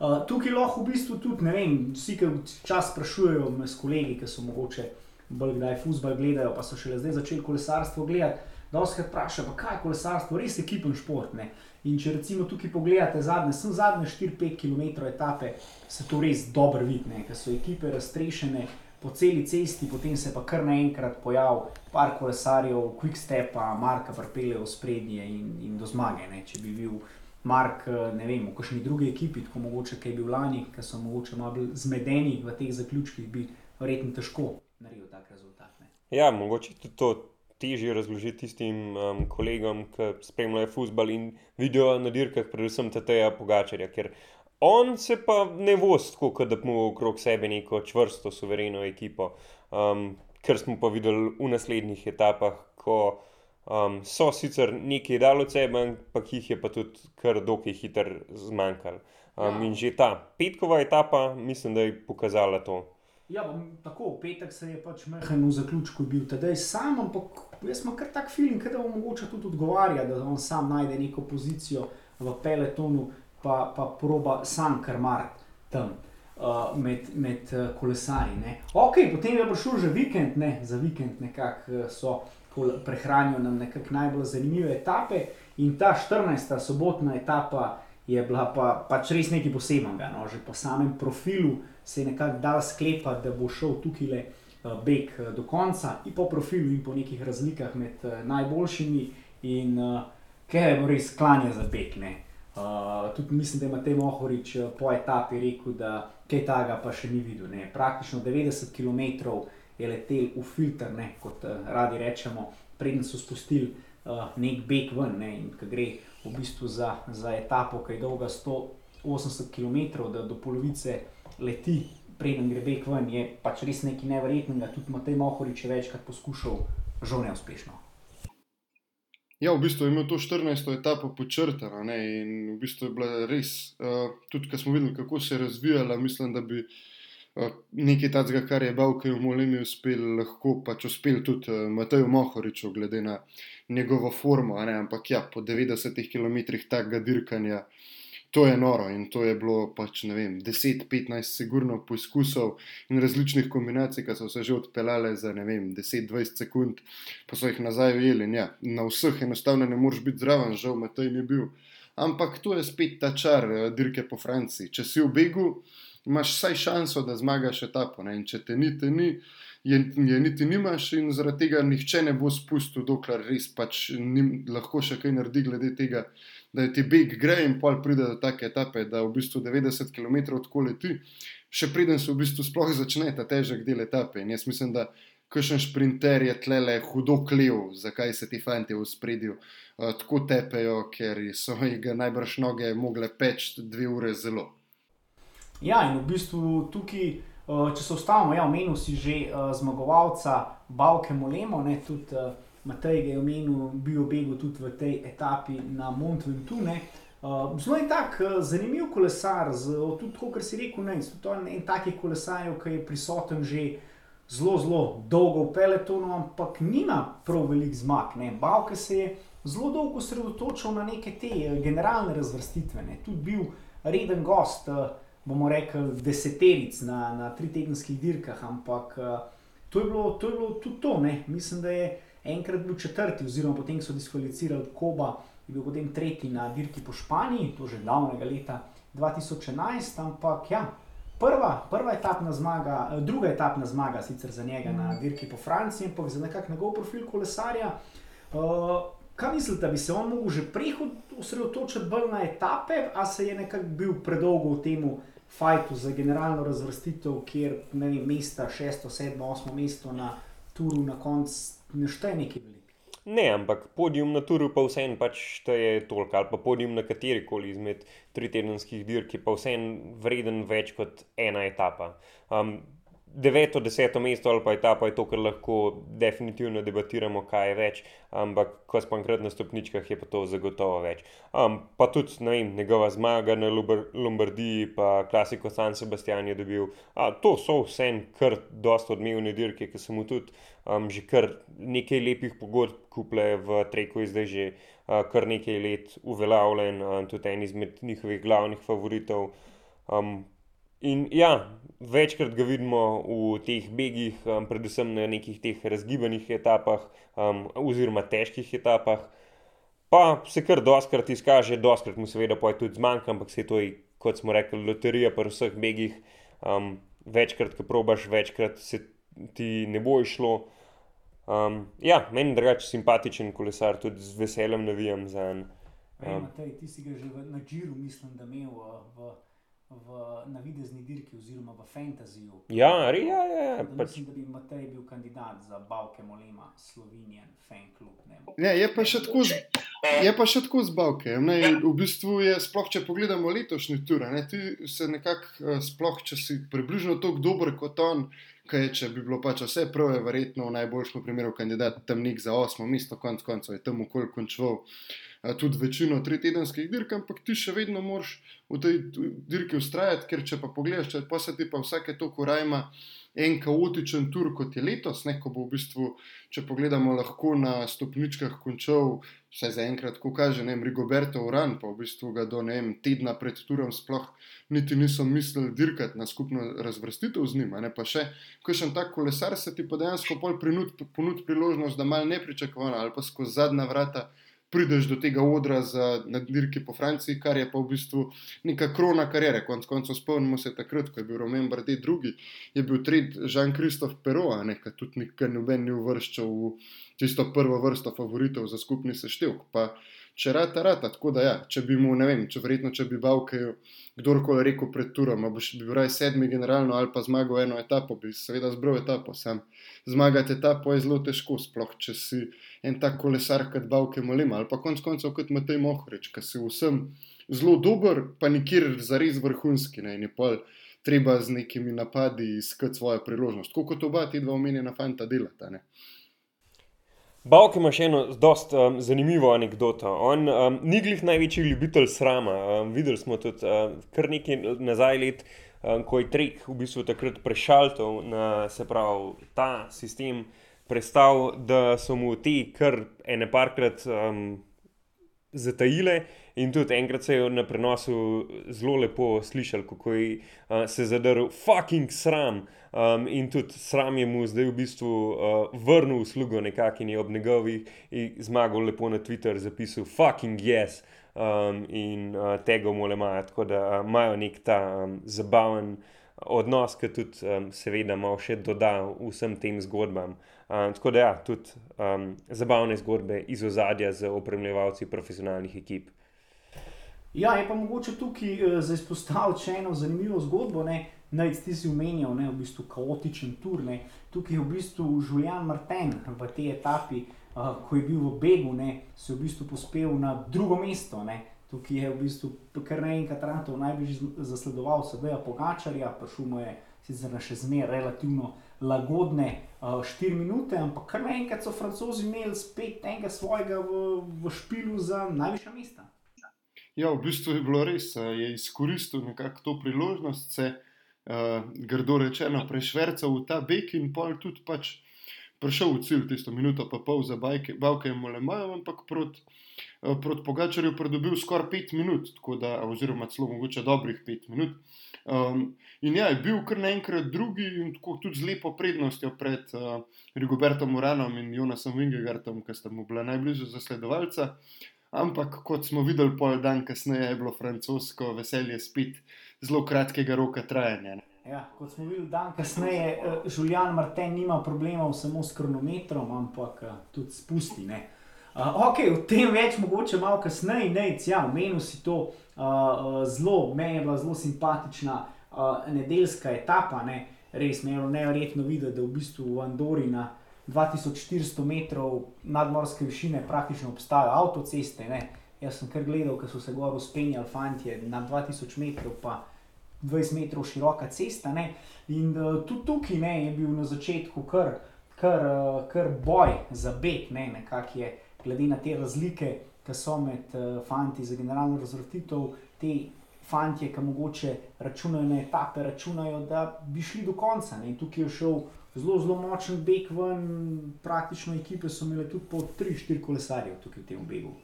Uh, tukaj lahko v bistvu tudi, ne vem, vsi, ki čas sprašujejo me s kolegi, ki so mogoče bolj kdaj futbol gledajo, pa so šele zdaj začeli kolesarstvo gledati Doskrat vprašajo, kaj je kolesarstvo, res je ekipen šport. Ne? In če recimo tukaj pogledate zadnje, sem zadnje 4-5 km etape, se to res dobro vidi, ker so ekipe raztrešene po celi cesti, potem se pa kar naenkrat pojavi par kolesarjev, quick step, Marka pripelje v sprednje in, in do zmage. Ne? Če bi bil Mark, ne vem, v kakšni drugi ekipi, tako mogoče, kaj je bil lani, ki so mogoče malo zmedeni v teh zaključkih, bi verjetno težko naredil tak rezultat. Ne? Ja, mogoče tudi to težje razložiti tistim um, kolegom, ki spremljajo futbol in vidijo na dirkah, predvsem Tateja Pogačarja. Ker on se pa ne vozi tako, da ima okrog sebe neko čvrsto, suvereno ekipo. Um, kar smo pa videli v naslednjih etapah, ko um, so sicer nekaj dali od sebe, ampak jih je pa tudi kar dokaj hitro zmanjkalo. Um, ja. In že ta petkova etapa, mislim, da je pokazala to. Ja, bom, tako, petek se je pač mehen v zaključku bil, tedaj sam, ampak jaz imam kar tak film, da mu mogoče tudi odgovarja, da on sam najde neko pozicijo v peletonu, pa, pa proba sam krmar tam uh, med, med uh, kolesarji. Ok, potem je prišel že vikend, ne, za vikend nekako uh, so prehranili nam nekako najbolj zanimive etape in ta 14. sobotna etapa je bila pa, pač res nekaj posebnega, no, že po samem profilu se je nekako dal sklepati, da bo šel tukaj le uh, beg uh, do konca, in po profilu, in po nekih razlikah med uh, najboljšimi, in uh, kaj je res klanje za beg. Uh, tudi mislim, da ima Temo Ohorič uh, po etapi rekel, da kaj tega pa še ni videl. Ne. Praktično 90 km je letel v filter, ne, kot uh, radi rečemo, preden so spustili uh, nek beg ven. Ne, in ko gre v bistvu za, za etapo, ki je dolga 180 km, da do polovice leti, preden gre beg ven, je pač res nekaj nevrjetnega. Tudi Matej Mohorič je večkrat poskušal, žal neuspešno. Ja, v bistvu je imel to 14. etapo počrtano in v bistvu je bila res, uh, tudi ko smo videli, kako se je razvijala, mislim, da bi uh, nekaj takega, kar je Bavke v Molemi uspel, lahko pač uspel tudi uh, Mateju Mohoriču, glede na njegovo formo. Ampak ja, po 90 km takega dirkanja. To je noro in to je bilo pač, ne vem, 10-15 sigurno poizkusov in različnih kombinacij, ki so se že odpeljale za 10-20 sekund, pa so jih nazaj ujeli. Ja, na vseh enostavno ne moreš biti zraven, žal to ni bil. Ampak to je spet ta čar eh, dirke po Franciji. Če si v begu, imaš vsaj šanso, da zmagaš etapo. Ne? In če te ni, te ni. Je, je niti nimaš, in zaradi tega nihče ne bo spustil, dokler res pač ni, lahko še kaj naredi glede tega, da ti beg gre in pol pride do take etape, da v bistvu 90 km tako leti, še preden se v bistvu sploh začne ta težek del etape. In jaz mislim, da kakšen sprinter je tlele hudo klev, zakaj se ti fanti v spredju uh, tako tepejo, ker so *laughs* jih najbrž noge mogle peč dve ure zelo. Ja, in v bistvu tukaj. Če se ustavimo, ja, omenil si že uh, zmagovalca Bavke Molemo, ne tudi uh, Matej je omenil, bil obegel tudi v tej etapi na Montventune. Uh, zelo je tak uh, zanimiv kolesar, z, tudi to, kar si rekel, ne, to je en takih kolesarjev, ki je prisoten že zelo, zelo dolgo v peletonu, ampak nima prav velik zmag. Ne. Bavke se je zelo dolgo osredotočil na neke te uh, generalne razvrstitve, ne. tudi bil reden gost, uh, bomo rekli, deseteric na, na tri tedenskih dirkah, ampak uh, to, je bilo, to je bilo tudi to, ne. mislim, da je enkrat bil četrti, oziroma potem so diskvalificirali Koba, je bil potem tretji na dirki po Španiji, to že davnega leta 2011, ampak ja. Prva, prva etapna zmaga, eh, druga etapna zmaga, sicer za njega na dirki po Franciji, ampak za nekakšen njegov profil kolesarja. Uh, kaj mislite, bi se on lahko že prej osredotočil bolj na etape, a se je nekako bil predolgo v tem fajtu za generalno razvrstitev, kjer ne vem, mesta, šesto, sedmo, osmo mesto na turu na koncu ne šteje neki velik. Ne, ampak podijum na turu pa vseeno pač šteje toliko, ali pa podijum na kateri koli izmed tritedenskih dirk, pa vseeno vreden več kot ena etapa. Um, deveto, deseto mesto ali pa etapa je to, kar lahko definitivno debatiramo, kaj je več, ampak ko smo enkrat na stopničkah, je pa to zagotovo več. Um, pa tudi vem, njegova zmaga na Lombardiji, pa klasiko San Sebastian je dobil. A, to so vse kar dosta odmevne dirke, ki so mu tudi um, že kar nekaj lepih pogodb kupile v Treku, zdaj že uh, kar nekaj let uveljavljen, uh, tudi en izmed njihovih glavnih favoritov. Um, in ja, večkrat ga vidimo v teh begih, um, predvsem na nekih teh razgibanih etapah, um, oziroma težkih etapah. Pa se kar doskrat izkaže, doskrat mu seveda poje tudi zmanjka, ampak se to je, kot smo rekli, loterija pri vseh begih. Um, večkrat, ko probaš, večkrat se ti ne bo išlo. Um, ja, meni je drugače simpatičen kolesar, tudi z veseljem navijam za en. Um, Matej, ti si ga že v Nadžiru, mislim, da imel v, v navidezni dirki oziroma v fantaziju. Ja, re, ja, ja, ja. Da Pač, Mislim, da bi Matej bil kandidat za Bavke Molema, Slovenijan, fan klub. Ne. Ne, je pa še tako, z- je pa še tako z Bavke. Ne, v bistvu je, sploh če pogledamo letošnji tur, ne, ti se nekako, eh, sploh če si približno tako dober kot on, kaj je, če bi bilo pač vse prav, je verjetno v najboljšem primeru kandidat tam nek za osmo mesto, konc koncev je tam okolj končal. eh, Tudi večino tritedenskih dirk, ampak ti še vedno moraš v tej dirki ustrajati, ker če pa pogledaš, če pa se ti pa vsake toliko rajma en kaotičen tur kot je letos, ne, ko bo v bistvu če pogledamo, lahko na stopničkah končal, vsaj za enkrat, ko kaže, ne vem, Rigoberto Uran, pa v bistvu ga do ne vem, tedna pred turom sploh niti niso mislili dirkati na skupno razvrstitev z njima. Ne, pa še, ko še en tak kolesar se ti pa dejansko pol prinud, ponud priložnost, da mal nepričakovano ali pa skozi zadnja vrata. Prideš do tega odra za na dirki po Franciji, kar je pa v bistvu neka krona karijere. Konec koncev spomnimo se takrat, ko je bil Romain Bardet drugi, je bil tretji Jean-Christophe Perot, ki tudi nikar noben ni uvrščal v tisto prvo vrsto favoritov za skupni seštevek. Pa če rata, rata, tako da ja, če bi mu, ne vem, če verjetno, če bi Bavke kdorkoli rekel pred turom, boš bil raj sedmi generalno ali pa zmagal eno etapo, bi seveda zbral etapo, sam zmagati etapo je zelo težko, sploh če si en tak kolesar kot Bavke Molima ali pa konc koncev kot Matej Mohorič, ki si vsem zelo dober, pa nikjer zares vrhunski, ne, in je pol treba z nekimi napadi iskati svojo priložnost, tako kot oba ti dva omenjena fanta delata, ne. Bavke ima še eno dost um, zanimivo anegdoto. On um, ni glih največji ljubitelj srama. Um, videli smo tudi um, kar nekaj nazaj let, um, ko je Trek v bistvu takrat prešaltov na se pravi ta sistem, prestal, da so mu ti kar ene parkrat um, zatajile. In tudi enkrat se je na prenosu zelo lepo slišal, kako je uh, se zadrl, fucking sram. Um, in tudi sram je mu zdaj v bistvu uh, vrnil uslugo nekako in je ob njegovih zmagal lepo na Twitter zapisal fucking yes um, in uh, tega mu le imajo. Tako da uh, imajo nek ta um, zabaven odnos, ki tudi um, seveda malo še doda vsem tem zgodbam. Um, tako da ja, tudi um, zabavne zgodbe iz ozadja z opremljevalci profesionalnih ekip. Ja, je pa mogoče tukaj uh, za izpostaviti še eno zanimivo zgodbo. Ne? Naj ti si omenjal, ne, v bistvu kaotičen tur. Ne. Tukaj je v bistvu Julian Martin v tej etapi, uh, ko je bil v Begu, ne, se je v bistvu pospel na drugo mesto. Ne. Tukaj je v bistvu kar naenkrat Rantov najbližji zasledoval Sebeja Pogačarja, prišel mu je sicer še zmeraj relativno lagodne uh, 4 minute, ampak kar naenkrat so francozi imeli spet enega svojega v, v špilu za najvišja mesta. Ja, v bistvu je bilo res, a je izkoristil nekako to priložnost, se uh, grdo rečeno prešvercal v ta bek in pol tudi pač prišel v cilj tisto minuto pa pol za bajke, Bavke in Molemajo, ampak proti uh, prot Pogačarju pridobil skoraj 5 minut, da, oziroma celo mogoče dobrih 5 minut. Um, in ja, je bil kar naenkrat drugi in tako tudi z lepo prednostjo pred uh, Rigobertom Uranom in Jonasom Vingegaardom, ki sta mu bila najbližje zasledovalca. Ampak, kot smo videli, pol dan kasneje je bilo francosko veselje spet zelo kratkega roka trajanja. Ne. Ja, kot smo videli dan kasneje, uh, Julian Martin nima problemov samo s kronometrom, ampak uh, tudi spusti. Ne. Uh, ok, o tem več mogoče malo kasneje, ne, ja, omenil si to uh, zelo, meni je bila zelo simpatična uh, nedeljska etapa, ne. res mi je bilo neverjetno videti, da v bistvu v Andori na 2400 metrov nadmorske višine praktično obstajajo avtoceste. Ne. Jaz sem kar gledal, ko so se gor uspenjali fanti na 2000 metrov, pa 20 metrov široka cesta. Ne. In uh, tudi tukaj ne, je bil na začetku kar, kar, uh, kar boj za beg, ne, nekako je, glede na te razlike, ki so med uh, fanti za generalno razvrstitev, te fanti, ki mogoče računajo na etape, računajo, da bi šli do konca. Ne. In tukaj je šel zelo, zelo močen beg ven, praktično ekipe so imele tudi po 3-4 kolesarje tukaj v tem begu.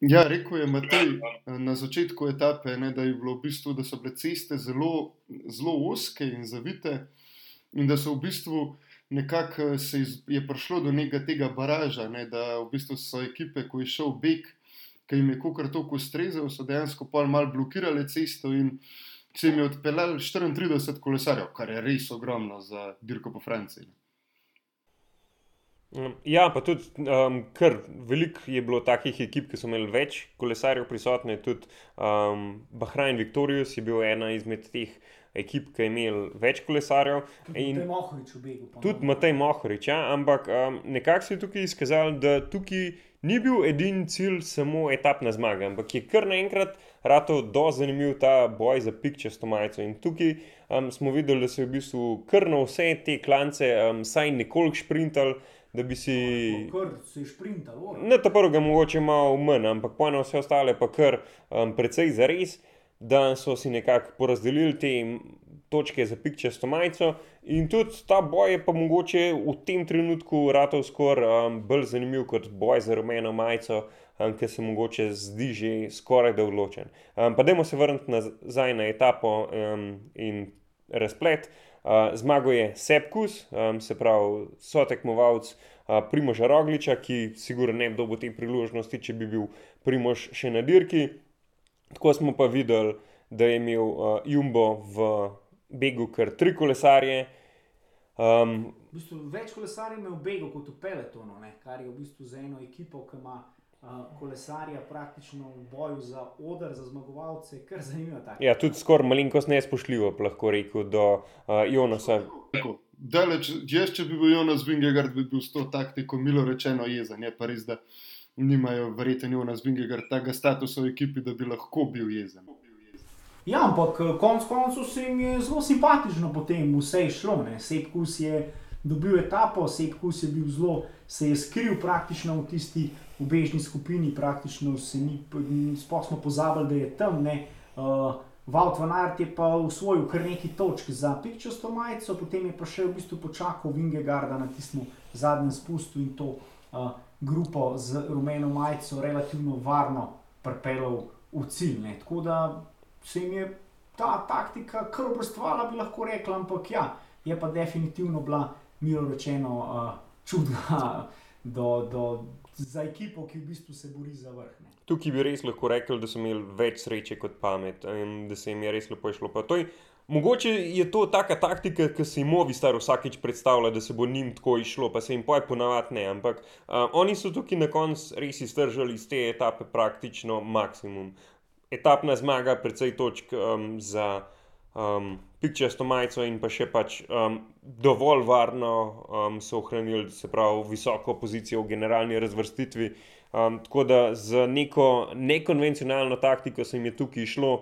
Ja, rekel je Matej na začetku etape, ne, da, bilo v bistvu, da so bile ceste zelo, zelo oske in zavite, in da so v bistvu nekako se iz, je prišlo do nekega tega baraža, ne, da v bistvu so ekipe, ko je šel beg, ki jim je kukar toliko ustrezal, so dejansko pa malo blokirale cesto in se jim je odpeljalo 34 kolesarjev, kar je res ogromno za dirko po Franciji. Ja, pa tudi um, kar veliko je bilo takih ekip, ki so imeli več kolesarjev prisotne. Tudi um, Bahrajn Victorius je bil ena izmed teh ekip, ki je imel več kolesarjev. Tudi Matej Mohorič, ja, ampak um, nekako se je tukaj izkazalo, da tukaj ni bil edini cilj samo etapna zmaga, ampak je kar naenkrat rado do zanimiv ta boj za pikčasto majico. In tukaj um, smo videli, da se je v bistvu kar na vse te klance um, saj nekoliko šprintali da bi si. Kar si šprintal. Ne, ta prvega mogoče malo manj, ampak pojno vse ostale pa kar um, precej za res, da so si nekako porazdelili te točke za pikčasto majico. In tudi ta boj je pa mogoče v tem trenutku ratov skoraj um, bolj zanimiv kot boj za rumeno majico. Um, Ker se mogoče zdi že skoraj da odločen. Um, pa, dajmo se vrniti nazaj na etapo um, in razplet. Uh, zmagal je Sepkus, um, se pravi, so tekmovalec uh, Primoža Rogliča, ki sigurno ne bi dobil te priložnosti, če bi bil Primož še na dirki. Tako smo pa videli, da je imel uh, Jumbo v begu kar tri kolesarje. Um, v bistvu več kolesarjev je v begu kot v peletonu, ne? kar je v bistvu za eno ekipo, ki ima kolesarja praktično v boju za odr, za zmagovalce, kar zanimivo. Ja, tudi skoraj malenkost nespoštljivo, lahko rekel, do uh, Jonasa. Daleč, jaz, če bi bil Jonas Vingegard, bi bil s to taktiko, milo rečeno, jezen. Je pa res, da nimajo verjetno Jonas Vingegard tega statusa v ekipi, da bi lahko bil jezen. Ja, ampak konec koncev se jim je zelo simpatično potem vse išlo. Sepkus je dobil etapo, Sepkus je bil zelo, se je skril praktično v tisti v bežni skupini, praktično se ni, sploh smo pozabili, da je tam. Ne, uh, Valt van Art je pa usvojil kar nekaj točk za pikčasto majico, potem je pa še v bistvu počakal Vingegarda na tistem zadnjem spustu in to uh, grupo z rumeno majico relativno varno pripeljal v cilj. Ne. Tako da se jim je ta taktika kar obrstvala, bi lahko rekla, ampak ja, je pa definitivno bila, milo rečeno, uh, čudna do. do za ekipo, ki v bistvu se bori za vrh. Ne. Tukaj bi res lahko rekel, da so imeli več sreče kot pamet in da se jim je res lepo išlo. Je, mogoče je to taka taktika, ki se jim ovi star vsakeč predstavlja, da se bo njim tako išlo, pa se jim poje ponavadi ne. Ampak uh, oni so tukaj na koncu res iztržali iz te etape praktično maksimum. Etapna zmaga, precej točk um, za um, pikčasto majico in pa še pač um, dovolj varno um, so ohranili, se pravi, visoko pozicijo v generalni razvrstitvi. Um, tako da z neko nekonvencionalno taktiko se jim je tukaj išlo,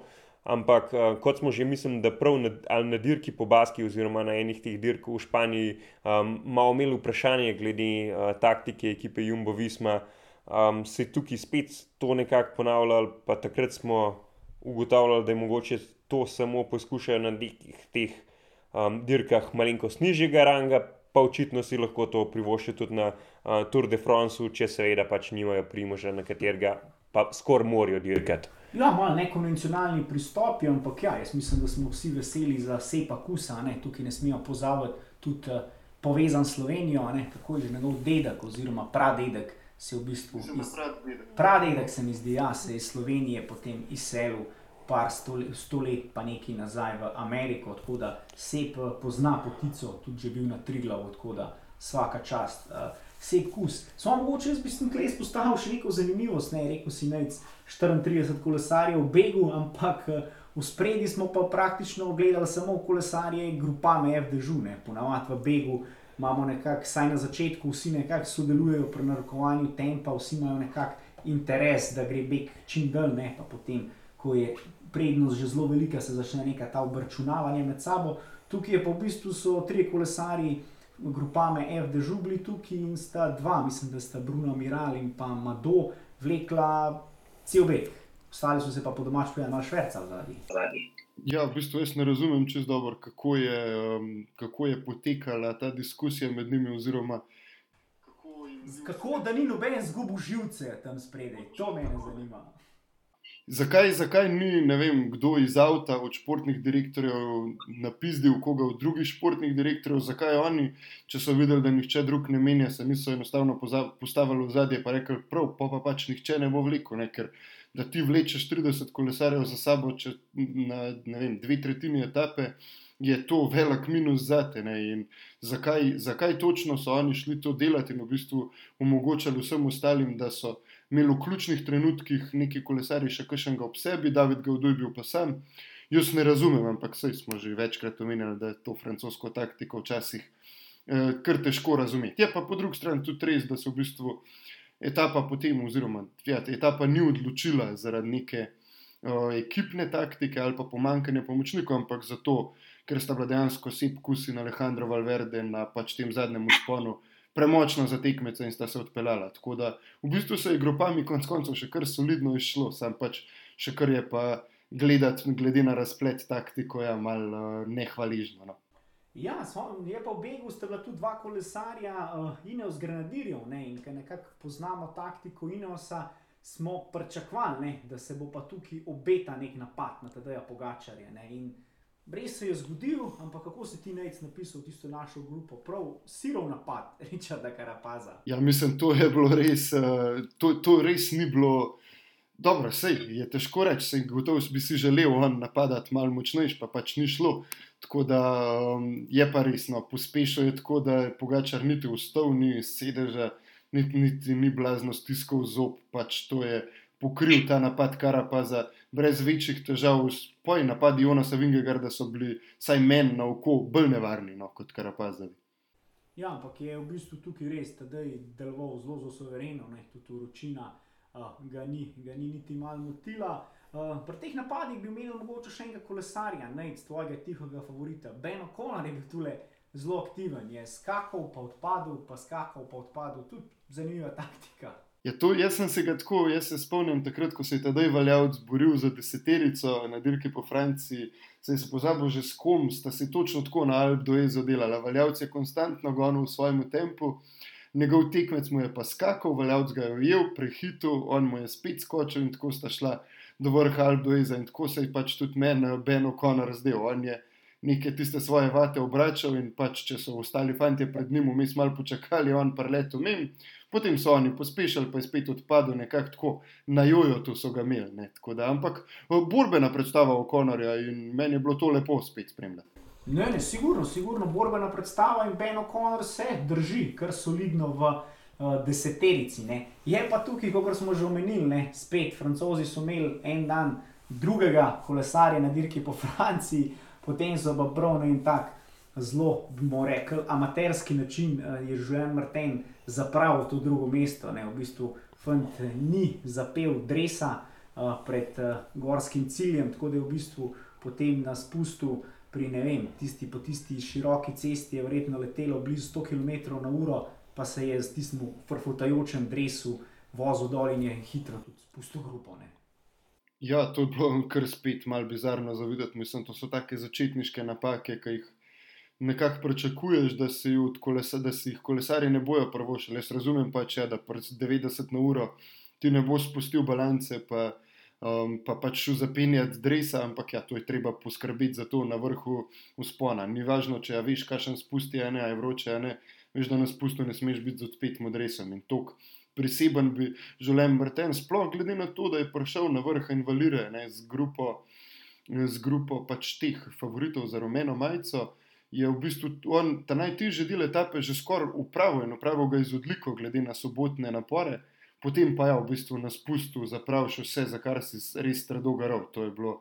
ampak uh, kot smo že, mislim, da prav na, na dirki po Baski, oziroma na enih teh dirk v Španiji, um, malo imeli vprašanje glede uh, taktike ekipe Jumbo Visma. Um, se je tukaj spet to nekako ponavljalo, pa takrat smo ugotavljali, da je mogoče to samo poskušajo na nekih teh um, dirkah malenkost nižjega ranga, pa očitno si lahko to privoščijo tudi na uh, Tour de France, če seveda pač nimajo primoža, na katerega pa skoraj morajo dirkati. Ja, malo nekonvencionalni pristop, ampak ja, jaz mislim, da smo vsi veseli za sepa kusa, ne? tukaj ne smemo pozabiti tudi uh, povezan Slovenijo, ne? tako je že njegov dedek oziroma pradedek. Se v bistvu iz... Pradedek se mi zdi, ja, se je iz Slovenije potem izselil par sto let, pa nekaj nazaj v Ameriko, tako da sep eh, pozna potico, tudi je bil na Triglavu, tako da vsaka čast. Uh, Sep kus. Samo mogoče jaz bi si tukaj izpostavil še neko zanimivost, ne rekel si nec 34 kolesarjev v begu, ampak eh, v spredi smo pa praktično gledali samo kolesarje grupame FDŽ, ne ponavadi v begu. Imamo nekako, saj na začetku, vsi nekako sodelujejo pri narokovanju tempa, vsi imajo nekako interes, da gre beg čim dlje, ne pa potem, ko je prednost že zelo velika, se začne neka ta obračunavanje med sabo. Tukaj je pa v bistvu so tri kolesari, grupame FD Žubli tukaj in sta dva, mislim, da sta Bruno Miral in pa Mado vlekla cel beg. Ostali so se pa po domač pojavili malo šverca zadnji. Ja, v bistvu jaz ne razumem čez dobro, kako, um, kako je potekala ta diskusija med njimi, oziroma kako Kako da ni noben zgubil živce tam spredaj, to me zanima. Zakaj, zakaj ni ne vem, kdo iz avta od športnih direktorjev napisal koga od drugih športnih direktorjev, zakaj oni, če so videli, da nihče drug ne menja, se niso enostavno postavili v zadje in rekli: prav, pa, pa pač nihče ne bo vlekel, ne? ker da ti vlečeš 30 kolesarjev za sabo, če na vem, dve tretjini etape. Je to velik minus za te. Zakaj, zakaj točno so oni šli to delati in v bistvu omogočali vsem ostalim, da so imeli v ključnih trenutkih neki kolesari še kakšnega ob sebi, David Gauduj bil pa sam. Jaz ne razumem, ampak vse smo že večkrat omenjali, da je to francosko taktiko včasih eh, kar težko razumeti. Je pa po drugi strani tudi res, da se v bistvu etapa potem, oziroma ja, etapa ni odločila zaradi neke eh, ekipne taktike ali pa pomankanja pomočnikov, ampak zato, ker sta bila dejansko Sep Kusi in Alejandro Valverde na pač tem zadnjem usponu premočna za tekmece in sta se odpeljala. Tako da v bistvu se je grupami konec koncev še kar solidno išlo, sam pač še kar je pa gledati, glede na razplet taktiko, je ja, malo uh, nehvaližno. No. Ja, je pa v Begu sta bila tudi dva kolesarja, uh, Ineos Grenadirjev, ne, in ker nekako poznamo taktiko Ineosa, smo pričakovali, da se bo pa tukaj obeta nek napad na tega Pogačarja. Ne, Res se je zgodil, ampak kako si ti najc napisal tisto našo grupo, prav sirov napad, *laughs* Richarda Karapaza. Ja, mislim, to je bilo res, uh, to, to res ni bilo. Dobro, sej je težko reči, sej gotovo bi si želel on napadati malo močnejši, pa pač ni šlo. Tako da um, je pa resno, pospešil je tako, da je pogačar niti vstal, ni sedeža, niti, niti ni blazno stiskal zob, pač to je pokril ta napad Karapaza brez večjih težav. Poji napadi Jonasa Vingegarda so bili, saj meni na oko, bolj nevarni no, kot Karapazovi. Ja, ampak je v bistvu tukaj res, da je deloval zelo, zelo sovereno, ne, tudi vročina uh, ga, ni, ga ni niti malo motila. Uh, pri teh napadih bi imel mogoče še enega kolesarja, ne iz tvojega tihega favorita. Beno Konar je bil tukaj zelo aktiven, je skakal, pa odpadel, pa skakal, pa odpadel, tudi zanimiva taktika. Ja, to, jaz sem se ga tako, jaz se spomnim takrat, ko se je tedaj valjavc boril za deseterico na dirki po Franciji. Se je pozabil že s kom, sta se točno tako na Alp do Ezo delala. Valjavc je konstantno gonil v svojem tempu, njegov tekmec mu je pa skakal, valjavc ga je ujel, prehitil, on mu je spet skočil in tako sta šla do vrha Alp do Eza in tako se je pač tudi meni, Ben O'Connor, razdel. On je neke tiste svoje vate obračal in pač, če so ostali fanti pred njim, mi smo malo počakali, on pa leto mem. Potem so oni pospešili, pa je spet odpadel nekako tako na jojo, tu so ga imeli. Da, ampak borbena predstava o Konorju in meni je bilo to lepo spet spremljati. Ne, ne, sigurno, sigurno borbena predstava in Ben O'Connor se drži, kar solidno v uh, deseterici. Ne. Je pa tukaj, kot smo že omenili, ne, spet francozi so imeli en dan drugega kolesarja na dirki po Franciji potem so pa prav na en tak zelo, bomo rekli, amaterski način, uh, je Žužen Martin zapravil to drugo mesto. Ne? V bistvu Fant ni zapel dresa uh, pred gorskim ciljem, tako da je v bistvu potem na spustu. Pri vem, tisti, po tisti široki cesti je verjetno letelo blizu 100 km/h, pa se je z tistim frfutajočem dresu vozil dol in je hitro tudi spustil grupo. Ne. Ja, to je bilo kar spet malo bizarno za videti. Mislim, to so take začetniške napake, ki jih nekako pričakuješ, da, kolesa, da si jih kolesari ne bojo prvošili. Jaz razumem pa, če da pred 90 na uro ti ne boš spustil balance, pa, um, pa pač šel zapenjati dresa, ampak ja, to je treba poskrbeti za to na vrhu uspona. Ni važno, če ja, veš, kakšen spusti je, a je vroče, a ne. Veš, da na spustu ne smeš biti z odpetim dresom in tok priseben bi želel vrten, sploh glede na to, da je prišel na vrh invalide z grupo, z grupo pač teh favoritov za rumeno majico. Je v bistvu on, ta najtežji del etape že skoraj upravil in upravil ga iz odliko, glede na sobotne napore, potem pa je v bistvu na spustu zapravil še vse, za kar si res trdo garal. To je bilo,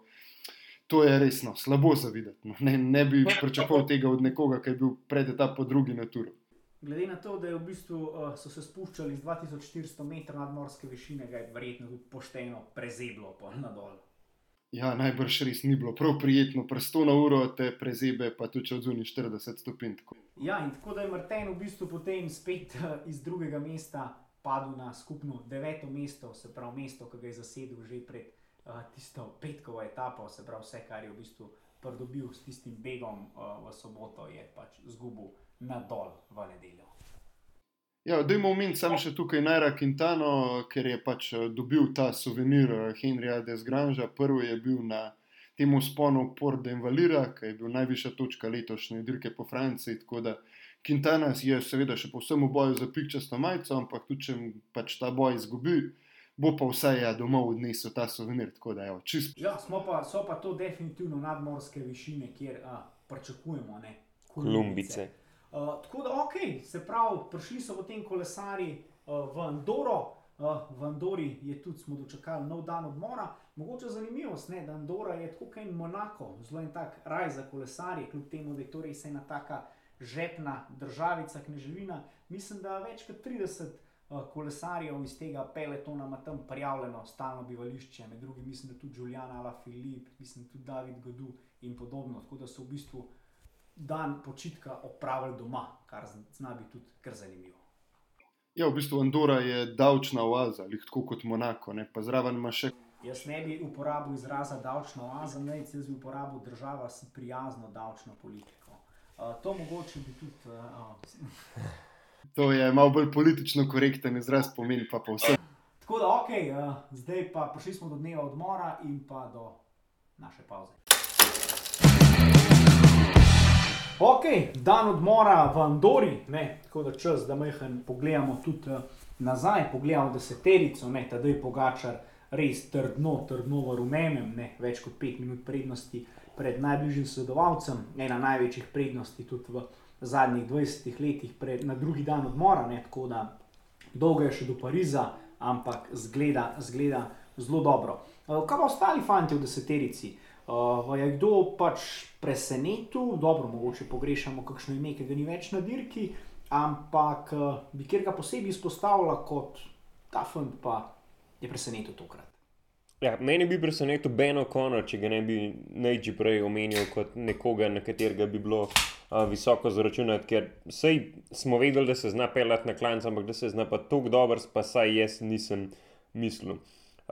to je resno, slabo za videti. No. Ne, ne bi *laughs* pričakoval tega od nekoga, ki je bil pred etapo drugi na turu. Glede na to, da v bistvu, uh, so se spuščali z 2400 metrov nadmorske višine, ga je verjetno tudi pošteno prezeblo na dol. Ja, najbrž res ni bilo prav prijetno, prsto na uro te prezebe, pa tudi če odzuni 40 stopinj. Ja, in tako da je Martin v bistvu potem spet uh, iz drugega mesta padel na skupno deveto mesto, se pravi mesto, ki ga je zasedel že pred uh, tisto petkovo etapo, se pravi vse, kar je v bistvu pridobil s tistim begom uh, v soboto, je pač zgubil na dol v nedeljo. Ja, da imamo omeniti samo še tukaj Naira Quintano, ker je pač eh, dobil ta souvenir eh, Henrija Desgranja. Prvi je bil na tem usponu Port de Invalira, ki je bil najvišja točka letošnje dirke po Franciji. Tako da Quintana je seveda še povsem v boju za pikčasto majico, ampak tudi če pač ta boj izgubi, bo pa vsaj ja, domov odnesel ta souvenir. Tako da čist. Ja, smo pa, so pa to definitivno nadmorske višine, kjer a, pričakujemo ne, Kolumbice. Uh, tako da, ok, se pravi, prišli so potem kolesari uh, v Andoro, uh, v Andori je tudi smo dočakali nov dan odmora. Mogoče zanimivost, ne, da Andora je tako kot Monako, zelo en tak raj za kolesarje, kljub temu, da je to res ena taka žepna državica, kneževina. Mislim, da več kot 30 uh, kolesarjev iz tega peletona ima tam prijavljeno stalno bivališče, med drugim mislim, da tudi Julian Ala Filip, mislim tudi David Godu in podobno. Tako da so v bistvu dan počitka opravili doma, kar zna biti tudi kar zanimivo. Ja, v bistvu Andora je davčna oaza, ali tako kot Monako, ne? pa zraven ima še. Jaz ne bi uporabil izraza davčna oaza, ne, jaz bi uporabil država s prijazno davčno politiko. Uh, to mogoče bi tudi. Uh, *laughs* To je malo bolj politično korekten izraz, pomeni pa povsem. Tako da, ok, uh, zdaj pa prišli smo do dneva odmora in pa do naše pauze. Ok, dan odmora v Andori, ne, tako da čas, da majhen pogledamo tudi uh, nazaj, pogledamo deseterico, ne, tedaj pogačar res trdno, trdno v rumenem, ne, več kot pet minut prednosti pred najbližjim sledovalcem, ena največjih prednosti tudi v zadnjih 20 letih, pred, na drugi dan odmora, ne, tako da dolgo je še do Pariza, ampak zgleda, zgleda zelo dobro. Uh, kaj pa ostali fanti v deseterici? Uh, je kdo pač presenetil, dobro, mogoče pogrešamo kakšno ime, ki ga ni več na dirki, ampak uh, bi kjer ga posebej izpostavila kot ta fant, pa je presenetil tokrat. Ja, meni bi presenetil Ben O'Connor, če ga ne bi najči prej omenil kot nekoga, na katerega bi bilo uh, visoko zaračunati, ker sej smo vedeli, da se zna pelati na klanc, ampak da se zna pa tako dober, pa saj jaz nisem mislil.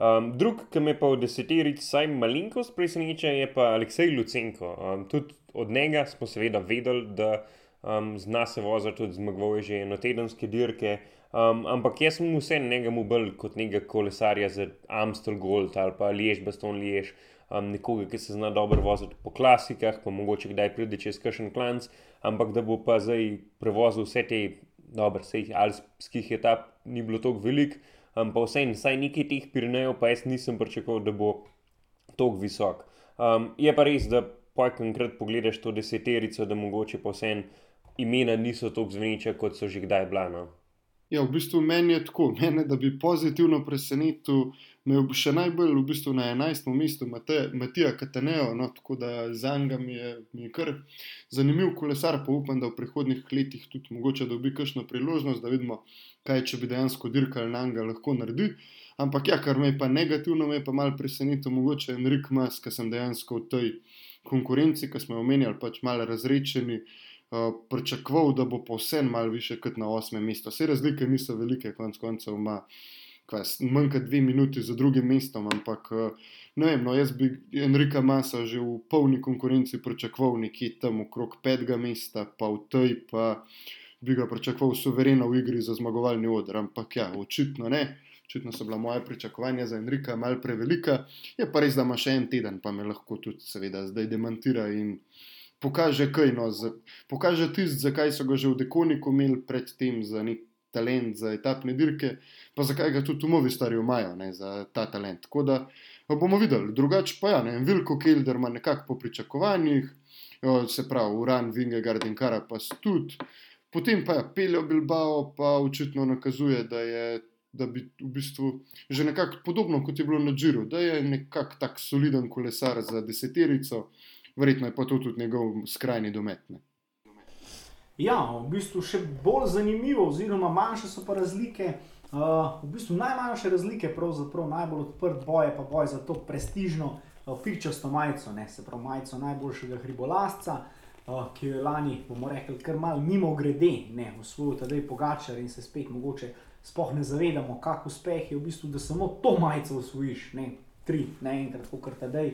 Um, drug, ki me pa v deseterici vsaj malenkost preseneča, je pa Aleksej Lucenko. Um, tudi od njega smo seveda vedeli, da um, zna se voziti tudi zmagoval že enotedenske dirke. Um, ampak jaz sem vse njega mu bolj kot nekega kolesarja za Amstel Gold ali pa Liež, Baston Liež, um, nekoga, ki se zna dobro voziti po klasikah, pa mogoče kdaj pride čez kakšen klanc, ampak da bo pa zdaj prevozil vse te, dobro, vse jih alpskih etap ni bilo toliko veliko um, pa vse en, vsaj nekaj teh Pirinejev, pa jaz nisem pričakoval, da bo tako visok. Um, je pa res, da pojkrat pogledaš to deseterico, da mogoče pa vse en imena niso tako zveniča, kot so že kdaj bila. No? Ja, v bistvu meni je tako, *laughs* mene, da bi pozitivno presenetil, me je še najbolj v bistvu na 11. mestu Matija Katanejo, no, tako da za njega mi, mi je kar zanimiv kolesar, pa upam, da v prihodnih letih tudi mogoče dobi kakšno priložnost, da vidimo, kaj če bi dejansko dirkal na njega lahko naredi. Ampak ja, kar me je pa negativno, me je pa mal presenetil mogoče Enrik Mas, ker sem dejansko v tej konkurenci, ki smo jo omenjali, pač malo razrečeni. Uh, pričakoval, da bo povsem malo više kot na osmem mestu. Vse razlike niso velike, konec koncev ima manj kot dve minuti za drugim mestom, ampak uh, ne vem, no, jaz bi Enrika Masa že v polni konkurenci pričakoval nekje tam okrog petega mesta, pa v tej pa bi ga pričakoval suvereno v igri za zmagovalni odr, ampak ja, očitno ne. Očitno so bila moja pričakovanja za Enrika malo prevelika, je pa res, da ima še en teden, pa me lahko tudi, seveda, zdaj demantira in pokaže, kaj no, z, pokaže tisto, zakaj so ga že v Dekoniku imeli predtem za nek talent, za etapne dirke, pa zakaj ga tudi umovi starijo imajo za ta talent. Tako da bomo videli. Drugače pa ja, ne, Vilko Kilder ima nekako po pričakovanjih, se pravi, Uran, Vingegard in Kara pa tudi. Potem pa je ja, Peljo Bilbao, pa očitno nakazuje, da je. Da bi v bistvu že nekako podobno kot je bilo na Džiru, da je nekako tak soliden kolesar za deseterico, verjetno je pa to tudi njegov skrajni dometne. Ja, v bistvu še bolj zanimivo, oziroma manjše so pa razlike. Uh, v bistvu najmanjše razlike, pravzaprav najbolj odprt boj pa boj za to prestižno uh, pikčasto majico, ne? se pravi majico najboljšega hribolasca, uh, ki jo je lani, bomo rekli, kar mal mimo grede, ne usvojil tedaj pogačar in se spet mogoče spoh ne zavedamo, kak uspeh je v bistvu, da samo to majico usvojiš, ne tri, naenkrat, kot tedaj.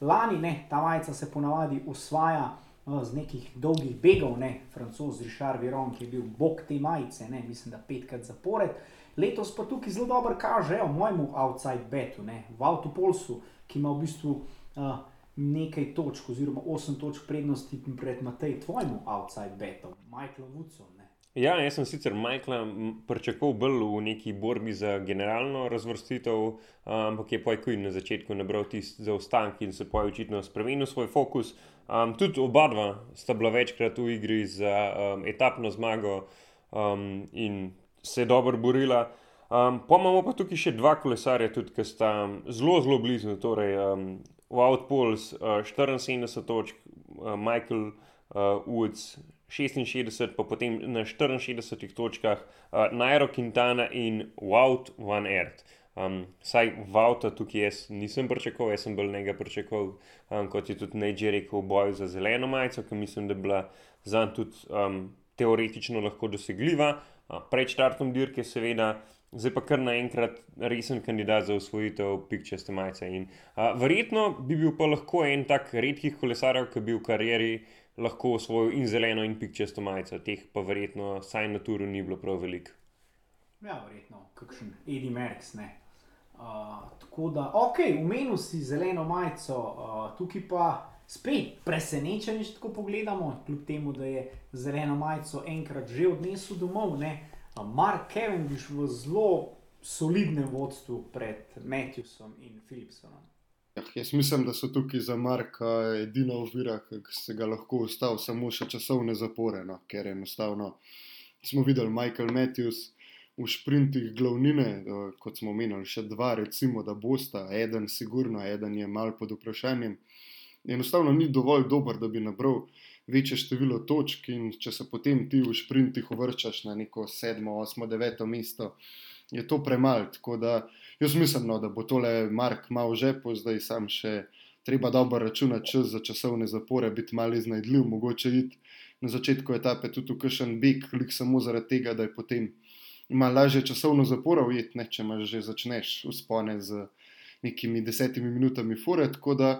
Lani, ne, ta majica se ponavadi usvaja uh, z nekih dolgih begov, ne, francoz Richard Viron, ki je bil bog te majice, ne, mislim, da petkrat zapored. Letos pa tukaj zelo dobro kaže, v mojemu outside betu, ne, v Avtopolsu, ki ima v bistvu uh, nekaj točk, oziroma 8 točk prednosti pred Matej, tvojemu outside betu, Michaelom Woodsom. Ja, jaz sem sicer Michaela pričakoval bolj v neki borbi za generalno razvrstitev, ampak je pojkuj na začetku nabral tisti zaostanek in se poj očitno spremenil svoj fokus. Um, tudi oba dva sta bila večkrat v igri za um, etapno zmago um, in se dobro borila. Um, pa imamo pa tukaj še dva kolesarja, tudi, ki sta zelo, zelo blizu. Torej, um, v Outpools uh, 74 točk, uh, Michael uh, Woods 66, pa potem na 64 točkah uh, Nairo Quintana in Wout van Ert. Um, saj Vauta tukaj jaz nisem pričakoval, jaz sem bolj nekaj pričakoval, um, kot je tudi Nejdž rekel, v boju za zeleno majico, ki mislim, da je bila za njim tudi um, teoretično lahko dosegljiva. Uh, pred štartom dirke, seveda, zdaj pa kar naenkrat resen kandidat za usvojitev pikčaste majice. In, uh, verjetno bi bil pa lahko en tak redkih kolesarjev, ki bi v karieri lahko osvojil in zeleno in pikčasto majico, teh pa verjetno saj na turu ni bilo prav veliko. Ja, verjetno, kakšen Eddie Merckx. Uh, tako da, ok, umenil si zeleno majico, uh, tukaj pa spet presenečen, če tako pogledamo, kljub temu, da je zeleno majico enkrat že odnesel domov. Ne? Mark Cavendish v zelo solidnem vodstvu pred Matthewsom in Philipsonom. Ja, jaz mislim, da so tukaj za Marka edina ovira, ki se ga lahko ustavi, samo še časovne zapore, no, ker enostavno smo videli Michael Matthews v sprintih glavnine, kot smo omenili, še dva, recimo, da bosta, eden, sigurno, eden je mal pod vprašanjem. Enostavno ni dovolj dober, da bi nabral večje število točk, in če se potem ti v sprintih uvrščaš na neko sedmo, osmo, deveto mesto, je to premalo. Jaz mislim, no, da bo tole Mark malo žepo, zdaj sam še treba dobro računati čas za časovne zapore, biti malo iznajdljiv, mogoče iti na začetku etape tudi v kakšen beg, klik samo zaradi tega, da je potem ima lažje časovno zaporo ujet, ne, če imaš že začneš uspone z nekimi desetimi minutami fure, tako da,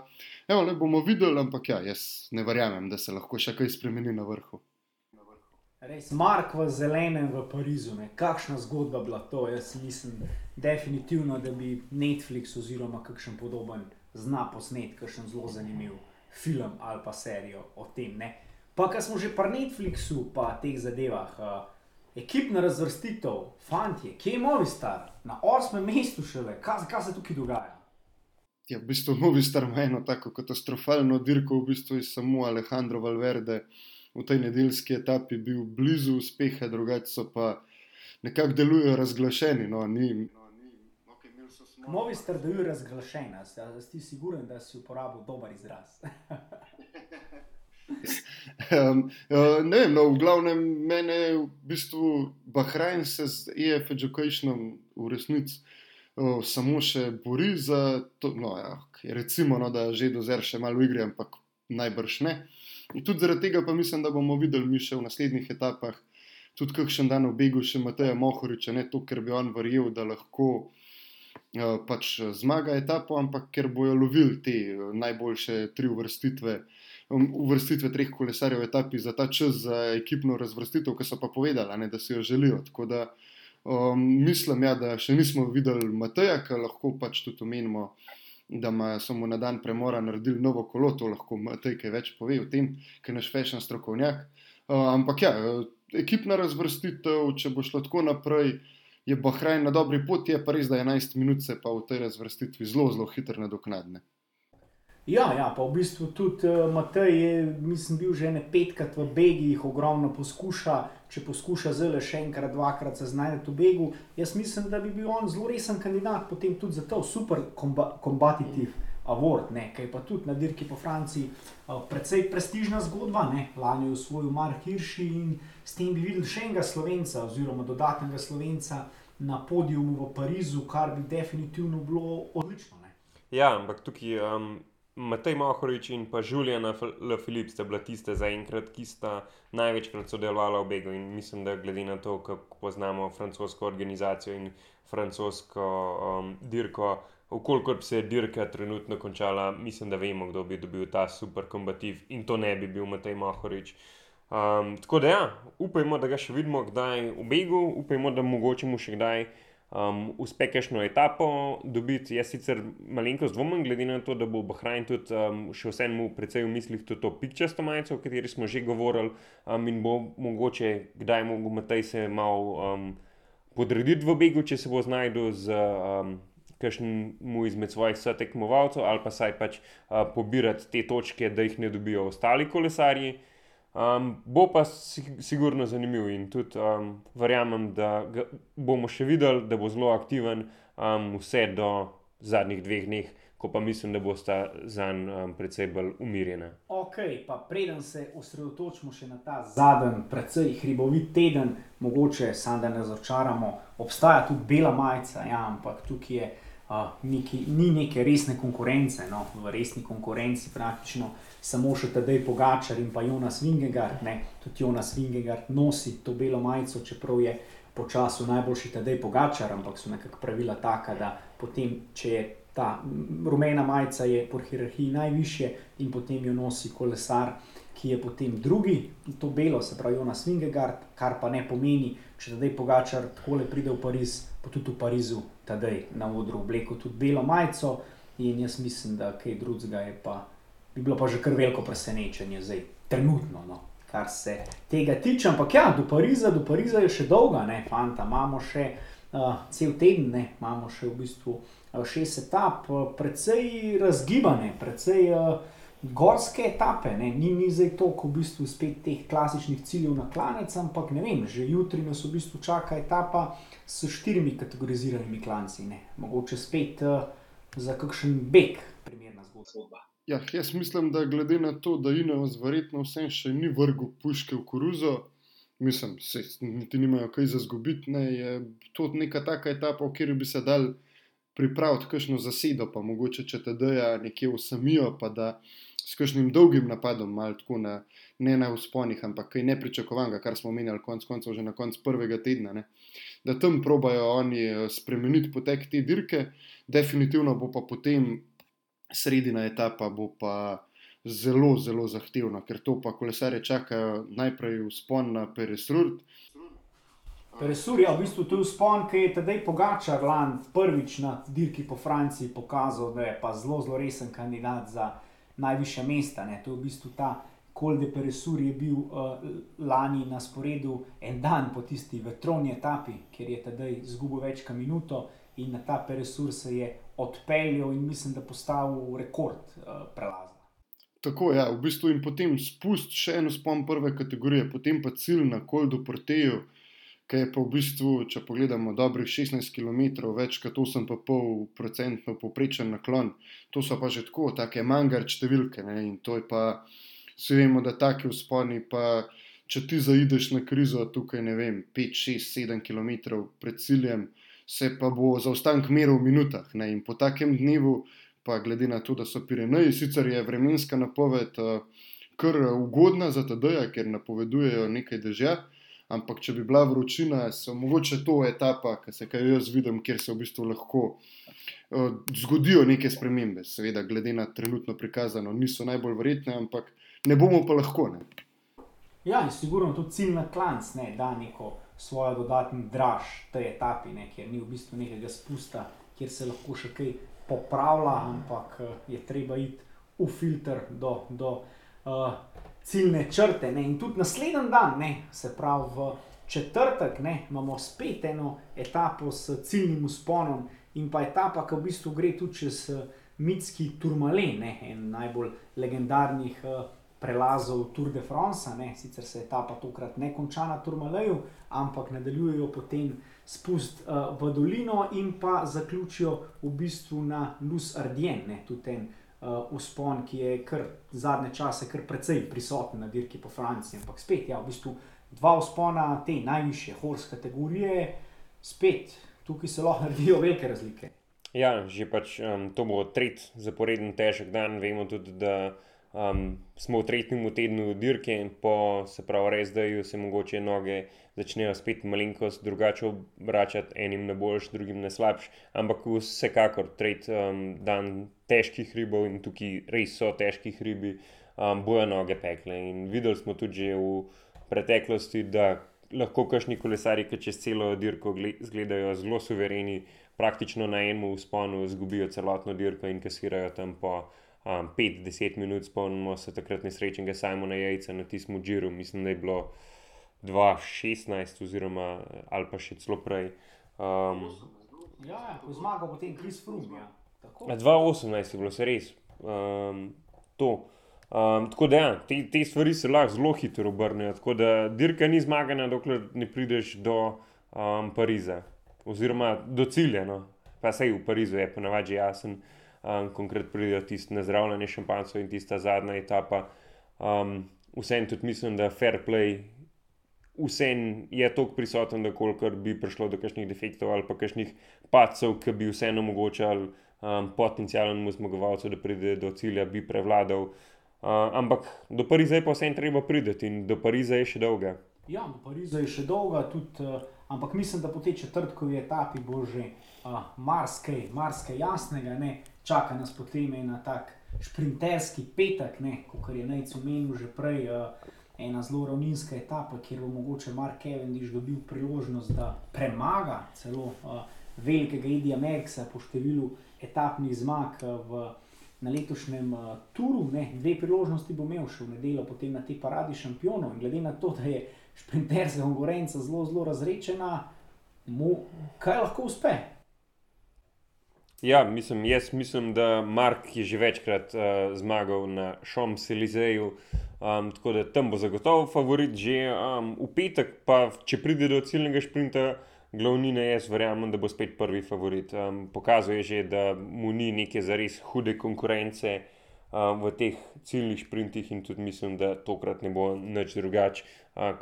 evo, le bomo videli, ampak ja, jaz ne verjamem, da se lahko še kaj spremeni na vrhu. Res, Mark v zelenem v Parizu, ne? kakšna zgodba bila to. Jaz mislim, definitivno, da bi Netflix oziroma kakšen podoben zna posnet, kakšen zelo zanimiv film ali pa serijo o tem. Ne? Pa, kar smo že pri Netflixu, pa teh zadevah, uh, ekipna razvrstitev, fanti, kje je Movistar, na osmem mestu šele, kaj, kaj se tukaj dogaja. Ja, v bistvu Movistar ima eno tako katastrofalno dirko, v bistvu je samo Alejandro Valverde v tej nedeljski etapi bil blizu uspeha, drugače so pa nekako delujejo razglašeni. No, ni, no, ni, okay, Movi ste delili razglašeni, da si uporabil dober izraz. um, uh, ne vem, no, v glavnem mene v bistvu Bahrajn se z EF Educationom v resnici. Uh, samo še bori za to, no, ja, recimo, no, da že dozer še malo igre, ampak najbrž ne. Uh, In tudi zaradi tega pa mislim, da bomo videli mi še v naslednjih etapah, tudi kakšen dan v begu še Mateja Mohoriča, ne to, ker bi on verjel, da lahko uh, pač zmaga etapo, ampak ker bojo lovili te uh, najboljše tri uvrstitve. Um, uvrstitve treh kolesarjev v etapi za ta čas, za ekipno razvrstitev, ki so pa povedali, ne, da si jo želijo. Tako da um, mislim, ja, da še nismo videli Mateja, ki lahko pač tudi omenimo, da ima samo na dan premora naredili novo kolo, to lahko te kaj več pove o tem, ker je naš fashion strokovnjak. Uh, ampak ja, ekipna razvrstitev, če bo šlo tako naprej, je Bahrajn na dobri poti, je pa res, da 11 minut se pa v tej razvrstitvi zelo, zelo hitro nadoknadne. Ja, ja, pa v bistvu tudi uh, Matej je, mislim, bil že ne petkrat v Begi, jih ogromno poskuša. Če poskuša zelo še enkrat, dvakrat se znajti v Begu, jaz mislim, da bi bil on zelo resen kandidat potem tudi za to super kombatitiv award, ne, kaj pa tudi na dirki po Franciji. Uh, predvsej prestižna zgodba, ne, lani v svoju Mark Hirši in s tem bi videli še enega slovenca oziroma dodatnega slovenca na podiumu v Parizu, kar bi definitivno bilo odlično. Ne. Ja, ampak tukaj. Um... Matej Mohorič in pa Juliana Le Philippe sta bila tiste zaenkrat, ki sta največkrat sodelovala v Begu. In mislim, da glede na to, kako poznamo francosko organizacijo in francosko um, dirko, Vkolikor bi se dirka trenutno končala, mislim, da vemo, kdo bi dobil ta super kombativ in to ne bi bil Matej Mahorič. Um, tako da, ja, upajmo, da ga še vidimo kdaj v begu, upajmo, da mogoče mu še kdaj um, uspe kakšno etapo dobiti. Jaz sicer malenkost dvomim, glede na to, da bo Bahrajn tudi um, še vsemu precej v mislih tudi to pikčasto majico, o kateri smo že govorili, um, in bo mogoče kdaj mogel Matej se malo um, podrediti v begu, če se bo znašel z. Um, kakšnemu izmed svojih sotekmovalcev, ali pa saj pač uh, pobirati te točke, da jih ne dobijo ostali kolesarji. Um, bo pa sigurno zanimiv in tudi um, verjamem, da bomo še videli, da bo zelo aktiven um, vse do zadnjih dveh dneh, ko pa mislim, da bosta za njim um, precej bolj umirjena. Ok, pa preden se osredotočimo še na ta zadnji, precej hribovit teden, mogoče samo da ne začaramo, obstaja tudi bela majica, ja, ampak tukaj je neki, ni neke resne konkurence, no, v resni konkurenci praktično samo še tedaj Pogačar in pa Jonas Vingegard, ne, tudi Jonas Vingegard nosi to belo majico, čeprav je po času najboljši tedaj Pogačar, ampak so nekako pravila taka, da potem, če je ta rumena majica, je po hierarhiji najvišje in potem jo nosi kolesar. Ki je potem drugi, to belo, se pravi, Jonas Vingegard, kar pa ne pomeni, če zdaj Pogačar tako le pride v Pariz, pa tudi v Parizu tedaj na odru obleko tudi belo majico. In jaz mislim, da kaj drugega je pa, bi bilo pa že kar veliko presenečenje, zdaj, trenutno, no, kar se tega tiče. Ampak ja, do Pariza, do Pariza je še dolga, ne, fanta, imamo še uh, cel teden, ne, imamo še v bistvu uh, šest etap, uh, precej razgibane, precej. Uh, gorske etape, ne? ni mi zdaj toliko v bistvu spet teh klasičnih ciljev na klanec, ampak ne vem, že jutri nas v bistvu čaka etapa s štirimi kategoriziranimi klanci, ne? mogoče spet uh, za kakšen beg, primerna zgodba. Ja, jaz mislim, da glede na to, da Inovas verjetno vsem še ni vrgel puške v koruzo, mislim, se niti nimajo kaj za zgubiti, ne? je to neka taka etapa, v kateri bi se dal pripraviti kakšno zasedo, pa mogoče če te dajo nekje usamijo, pa da s kakšnim dolgim napadom, malo tako na, ne na usponih, ampak kaj nepričakovanega, kar smo menjali konec koncev že na koncu prvega tedna. Ne. Da tam probajo oni eh, spremeniti potek te dirke, definitivno bo pa potem sredina etapa, bo pa zelo, zelo zahtevna, ker to pa kolesare čakajo najprej vzpon na Peresrud. Resur je v bistvu tu spon, ki je tedaj Pogačar lan prvič na dirki po Franciji pokazal, da je pa zelo, zelo resen kandidat za najviše mesta. Ne. To je v bistvu ta Kolde Peresur je bil uh, lani na sporedu en dan po tisti vetroni etapi, kjer je tedaj izgubil več kot minuto in na ta Peresur se je odpeljal in mislim, da postavil rekord uh, prelaza. Tako je, ja, v bistvu in potem spust še eno spon prve kategorije, potem pa cilj na Koldu Porteju ki je pa v bistvu, če pogledamo, dobrih 16 km, več kot 8,5% poprečen naklon. To so pa že tako, tako mangar številke. Ne? In to je pa, vsi vemo, da taki vzponi, pa če ti zaideš na krizo tukaj, ne vem, 5, 6, 7 km pred ciljem, se pa bo zaostanek meril v minutah. Ne? In po takem dnevu, pa glede na to, da so Pireneji, sicer je vremenska napoved uh, kar ugodna za TD-ja, ker napovedujejo nekaj dežja ampak če bi bila vročina, so mogoče to etapa, ki se kaj jaz vidim, kjer se v bistvu lahko uh, zgodijo neke spremembe. Seveda, glede na trenutno prikazano, niso najbolj verjetne, ampak ne bomo pa lahko. Ne. Ja, in sigurno tudi cilj na klanc, ne, da neko svojo dodatno draž tej etapi, ne, kjer ni v bistvu nekega spusta, kjer se lahko še kaj popravlja, ampak uh, je treba iti v filter do. do uh, ciljne črte. Ne? In tudi naslednji dan, ne? se pravi v četrtek, ne? imamo spet eno etapo s ciljnim usponom in pa etapa, ki v bistvu gre tudi čez uh, mitski Turmalen, en najbolj legendarnih uh, prelazov Tour de France. Ne? Sicer se etapa tokrat ne konča na Turmaleju, ampak nadaljujejo potem. Spust uh, v dolino, in pa zaključijo v bistvu na Luz Ardien, tudi en uh, vzpon, ki je kar zadnje čase kar precej prisoten na dirki po Franciji. Ampak spet, ja, v bistvu dva vzpona te najvišje horske kategorije, spet tukaj se lahko naredijo velike razlike. Ja, že pač um, to bo tretji zaporedni težek dan. Vemo tudi, da Um, smo v tretjem tednu dirke in po, se pravi, res da se mogoče noge začnejo spet malenkost drugače obračati, enim na boljš, drugim na slabš, ampak vsekakor tretji um, dan težkih ribov in tukaj res so težki ribi, um, bojo noge pekle. In videli smo tudi v preteklosti, da lahko kašni kolesari, ki čez celo dirko izgledajo zelo suvereni, praktično na enem usponu izgubijo celotno dirko in kasirajo tam po um, 5-10 minut, spomnimo se takrat nesrečnega Simona Jajca na tistem Džiru, mislim, da je bilo 2016 oziroma ali pa še celo prej. Um, ja, ja, ko zmagal potem Kris Frum. Ja. 2018 je bilo se res um, to. Um, tako da ja, te, te stvari se lahko zelo hitro obrnejo. Tako da dirka ni zmagana, dokler ne prideš do um, Pariza, oziroma do cilja. No. Pa sej v Parizu je ponavadi jasen um, konkretno pridejo tisti nezdravljeni šampanjci in tista zadnja etapa. Um, Vsem tudi mislim, da fair play, vsem je toliko prisoten, da kolikor bi prišlo do kakšnih defektov ali pa kakšnih pacov, ki bi vseeno omogočali um, potencijalnemu zmagovalcu, da pride do cilja, bi prevladal. Uh, ampak do Pariza je pa vsem treba priti in do Pariza je še dolga. Ja, do Pariza je še dolga, tudi, uh, ampak mislim, da po tej četrtkovi etapi bo že uh, marsikaj, marsikaj jasnega. Ne? Čaka nas potem ena tak šprinterski petek, kot je Najc omenil že prej, uh, ena zelo ravninska etapa, kjer bo mogoče Mark Cavendish dobil priložnost, da premaga celo uh, velikega Edija Merksa po številu etapnih zmag uh, v, na letošnjem uh, turu. Ne? Dve priložnosti bo imel še v nedeljo, potem na te paradi šampionov. In glede na to, da je šprinterska konkurenca zelo, zelo razrečena, mu kaj lahko uspe. Ja, mislim, jaz mislim, da Mark je že večkrat uh, zmagal na Šomselizeju, um, tako da tam bo zagotovo favorit že um, v petek, pa če pride do ciljnega sprinta, glavnine jaz verjamem, da bo spet prvi favorit. Um, pokazuje že, da mu ni neke zares hude konkurence v teh ciljnih sprintih in tudi mislim, da tokrat ne bo nič drugače.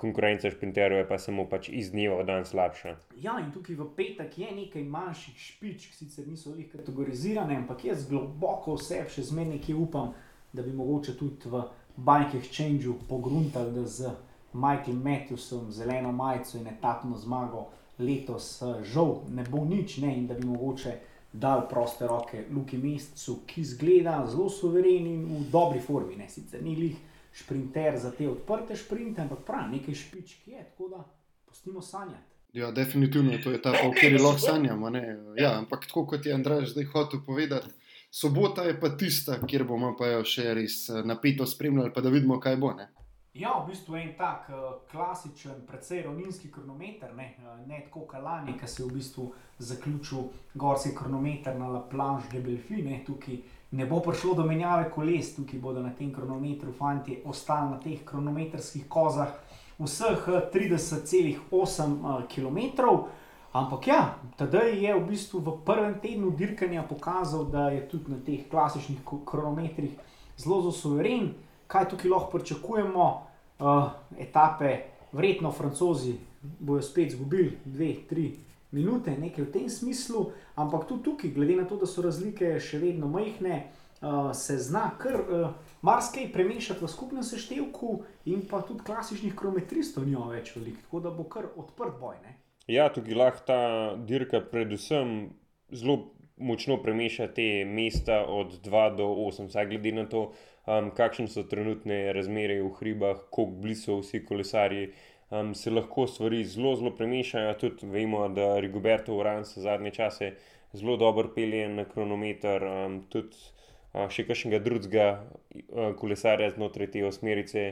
Konkurenca šprinterjev je pa samo pač iz dneva v dan slabša. Ja, in tukaj v petek je nekaj manjših špičk, sicer niso jih kategorizirane, ampak jaz globoko vse še zmeraj nekaj upam, da bi mogoče tudi v Bike Exchange pogruntali, da z Michaelom Matthewsom, zeleno majico in etapno zmago letos žal ne bo nič, ne, in da bi mogoče dal proste roke Luki Mestu, ki zgleda zelo suveren in v dobri formi. Ne? Sicer ni lih sprinter za te odprte sprinte, ampak prav nekaj špičk je, tako da pustimo sanjati. Ja, definitivno je to ta, o kateri lahko sanjamo. Ja, ampak tako kot je Andrej zdaj hotel povedati, sobota je pa tista, kjer bomo pa še res eh, napito spremljali, pa da vidimo, kaj bo. Ne? Ja, v bistvu je en tak uh, klasičen, precej ravninski kronometer, ne, uh, ne tako kot lani, ki se je v bistvu zaključil gorski kronometer na La Planche de Belfine. Tukaj ne bo prišlo do menjave koles, tukaj bodo na tem kronometru fanti ostali na teh kronometrskih kozah vseh 30,8 uh, km. Ampak ja, tedaj je v bistvu v prvem tednu dirkanja pokazal, da je tudi na teh klasičnih kronometrih zelo zelo suveren kaj tukaj lahko pričakujemo, uh, etape, vredno, francozi bodo spet izgubili dve, tri minute, nekaj v tem smislu, ampak tudi tukaj, glede na to, da so razlike še vedno majhne, uh, se zna kar uh, marsikaj premešati v skupnem seštevku, in pa tudi klasičnih kronometristov ni več veliko, tako da bo kar odprt boj. Ne? Ja, tukaj lahko ta dirka, predvsem, zelo močno premeša te mesta od 2 do 8, vsaj glede na to, um, kakšne so trenutne razmere v hribah, kako blizu vsi kolesarji. Um, se lahko stvari zelo, zelo premešajo. Tudi vemo, da Rigoberto Uran se zadnje čase zelo dobro pelje na kronometer, um, tudi uh, še kakšnega drugega uh, kolesarja znotraj te osmerice,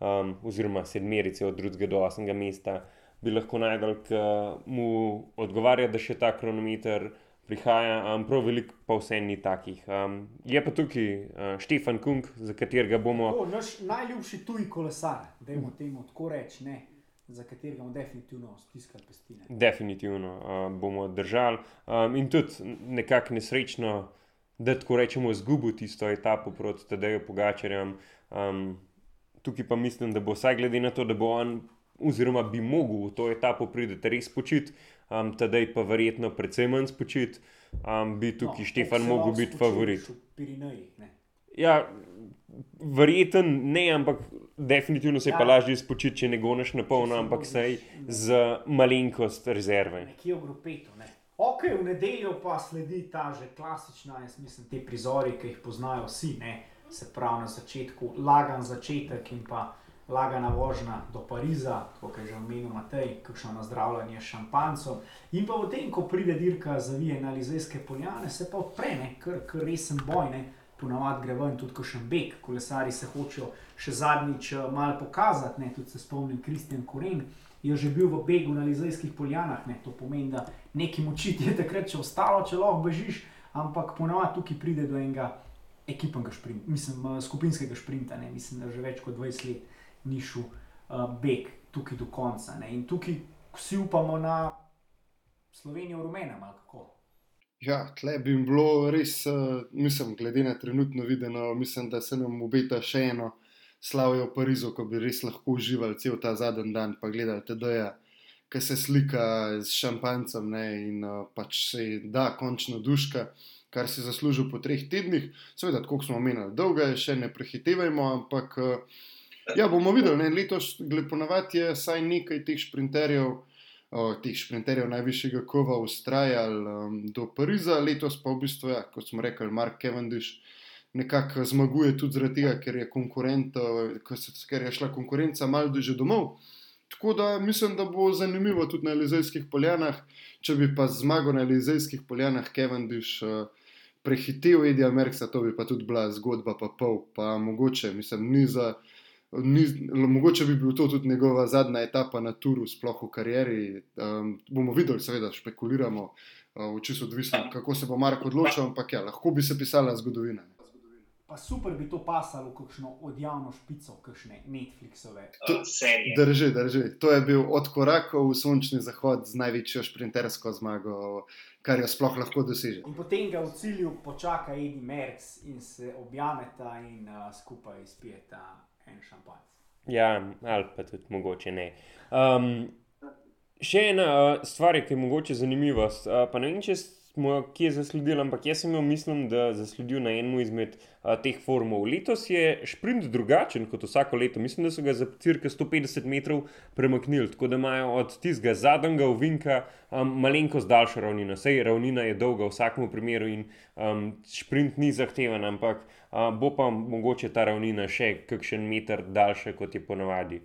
um, oziroma sedmerice od drugega do osmega mesta, bi lahko najdel, ki mu odgovarja, da še ta kronometer prihaja, um, prav veliko pa vse ni takih. Um, je pa tukaj uh, Štefan Kung, za katerega bomo. To, naš najljubši tuji kolesar, da jim temu tako rečemo, za katerega bomo definitivno stiskali pestine. Definitivno uh, bomo držali um, in tudi nekako nesrečno, da tako rečemo, izgubil tisto etapo proti Tadeju Pogačarjem. Um, tukaj pa mislim, da bo vsaj glede na to, da bo on. Oziroma, bi mogel v to etapo priti res počiti, um, tedaj pa verjetno predvsem manj spočit, um, bi tukaj no, Štefan mogel biti favorit. Pirineji, ja, Verjeten ne, ampak definitivno se je Ja. pa lažje spočiti, če ne goneš na polno, se ampak sej ne. z malenkost rezerve. Nekje v grupetu. Ne. Ok, v nedeljo pa sledi ta že klasična, jaz mislim, te prizori, ki jih poznajo vsi. Ne. Se pravi na začetku, lagan začetek in pa lagana vožnja do Pariza, kot je že omenil Matej, kakšno nazdravljanje s šampancem. In pa potem, ko pride dirka zavije na Lizejske poljane, se pa odpre, ne, kar, kar resen boj. Ne. Ponavadi gre ven tudi še beg, kolesari se hočejo še zadnjič eh, malo pokazati. Ne. Tudi se spomnim Kristjan Koren, je že bil v begu na Lizejskih poljanah. Ne. To pomeni, da neki moči ti je takrat še ostalo, če lahko bežiš, ampak ponavadi tukaj pride do enega ekipnega šprinta, mislim, eh, skupinskega šprinta. Ne. Mislim, da že več kot 20 let ni šel uh, beg tukaj do konca. Ne. In tukaj vsi upamo na Slovenijo v rumenem ali kako. Ja, tle bi bilo res, uh, mislim, glede na trenutno videno, mislim, da se nam obeta še eno slavje v Parizu, ko bi res lahko uživali cel ta zadnji dan, pa gledali TD-ja, ki se slika s šampancem ne, in uh, pač se da končno duška, kar si zaslužil po treh tednih. Seveda, kot smo omenili, dolga je, še ne prehitevajmo, ampak uh, ja, bomo videli, ne, letos, glede ponavadi je saj nekaj teh šprinterjev o, teh šprinterjev najvišjega kova ustrajali um, do Pariza, letos pa v bistvu, ja, kot smo rekli, Mark Cavendish nekako zmaguje tudi zaradi tega, ker je, ker je šla konkurenca malo že domov. Tako da mislim, da bo zanimivo tudi na Elizejskih poljanah. Če bi pa zmagal na Elizejskih poljanah Cavendish uh, prehitel Edija Merksa, to bi pa tudi bila zgodba, pa pol, pa mogoče, mislim, ni za. Ni, mogoče bi bil to tudi njegova zadnja etapa na turu, sploh v karieri. Um, bomo videli, seveda, špekuliramo, uh, čisto odvisno, kako se bo Mark odločil, ampak ja, lahko bi se pisala zgodovina. Pa super bi to pasalo v kakšno odjavno špico, kakšne Netflixove. To- serije. Drži, drži. To je bil od korakov v sončni zahod z največjo šprintersko zmago, kar jo sploh lahko doseže. In potem ga v cilju počaka Edi Merks in se objameta in uh, skupaj izpijeta en šampanc. Ja, ali pa tudi mogoče ne. Um, še ena uh, stvar, ki je mogoče zanimiva. Uh, pa ne vem, če smo jo kje zasledili, ampak jaz sem jo mislim, da zasledil na enem izmed uh, teh forumov. Letos je šprint drugačen kot vsako leto. Mislim, da so ga za cirka 150 metrov premaknili, tako da imajo od tistega zadnjega ovinka um, malenkost daljšo ravnino. Sej ravnina je dolga v vsakem primeru in um, šprint ni zahteven, ampak uh, bo pa mogoče ta ravnina še kakšen meter daljša, kot je ponavadi.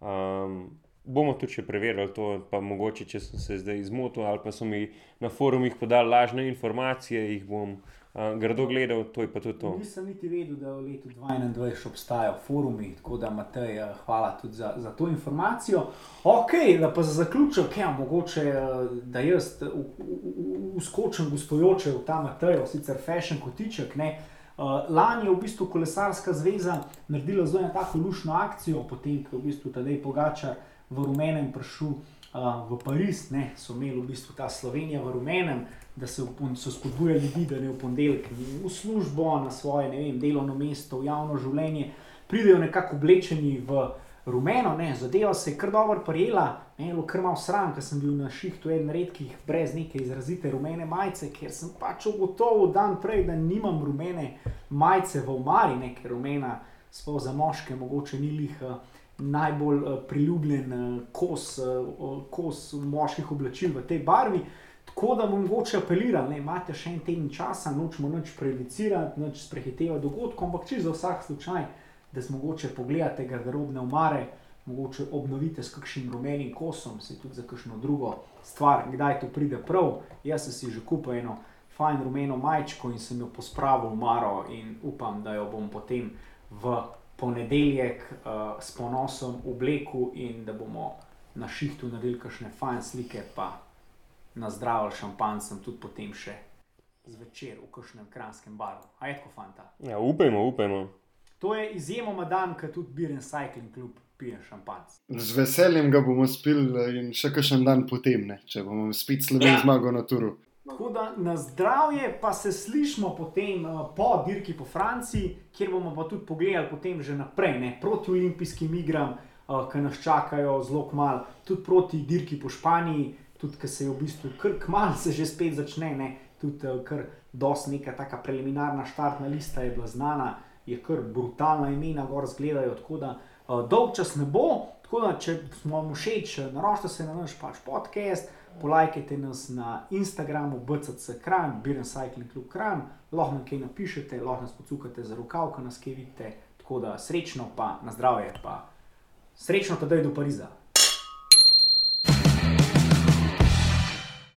Um, bomo tudi še preverili to, pa mogoče, če sem se zdaj izmotil ali pa so mi na forumih podali lažne informacije, jih bom uh, grdo gledal, to je pa tudi to. Nisem niti vedel, da v letu 2021 še obstajajo forumi, tako da Matej, eh, hvala tudi za, za to informacijo. Ok, da pa za zaključek, ja, mogoče eh, da jaz uskočim gostujoče v ta Matej, sicer fashion kotiček. Ne. Uh, lani je v bistvu Kolesarska zveza naredila zelo eno tako lušno akcijo, potem ko je v bistvu Tadej Pogačar v rumenem prišel uh, v Pariz, ne, so imeli v bistvu ta Slovenija v rumenem, da se so spodbujali ljudi, da ne v ponedeljek v službo, na svoje vem, delovno mesto, v javno življenje, pridejo nekako oblečeni v rumeno, ne, zadeva se je kar dobro prijela, ne, bilo kar malo sram, ker sem bil na šihtu eden redkih brez neke izrazite rumene majice, ker sem pač ugotovil dan prej, da nimam rumene majice v omari, ne, ker rumena sploh za moške mogoče ni lih. eh, Najbolj uh, priljubljen uh, kos, uh, kos moških oblačil v tej barvi. Tako da bom mogoče apeliral, da imate še en teden časa, nočemo nič prejudicirati, nič prehitevati dogodkov, ampak čisto za vsak slučaj, da si mogoče pogledate garderobne omare, mogoče obnovite s kakšnim rumenim kosom, se tudi za kakšno drugo stvar, kdaj to pride prav. Jaz sem si že kupil eno fajn rumeno majčko in sem jo pospravil v omaro in upam, da jo bom potem v ponedeljek uh, s ponosom oblekel in da bomo na šihtu naredili kakšne fajn slike, pa nazdravili šampancem tudi potem še zvečer v kakšnem kranskem baru. A je tako fanta. Ja, upajmo, upajmo. To je izjemoma dan, ko tudi Biren Cycling Club pije šampanc. Z veseljem ga bomo spili in še kakšen dan potem, ne, če bomo spet Slovenci Ja. zmagali na turu. Tako da na zdravje, pa se slišmo potem uh, po dirki po Franciji, kjer bomo pa tudi pogledali potem že naprej, ne, proti olimpijskim igram, uh, ki nas čakajo zelo kmalo, tudi proti dirki po Španiji, tudi ki se je v bistvu kar kmalo se že spet začne, ne, tudi uh, kar dosti neka taka preliminarna štartna lista je bila znana. je kar brutalna imena, gor zgledajo. Tako da uh, dolg čas ne bo. Tako da, če smo vam všeč, naročite se na naš pač podcast, polajkajte nas na Instagramu, BCC Kran, Biren Cycling Club Kran, lahko nam kaj napišete, lahko nas pocukate za rokav, ko nas kaj vidite. Tako da srečno, pa na zdravje, pa srečno, da je do Pariza.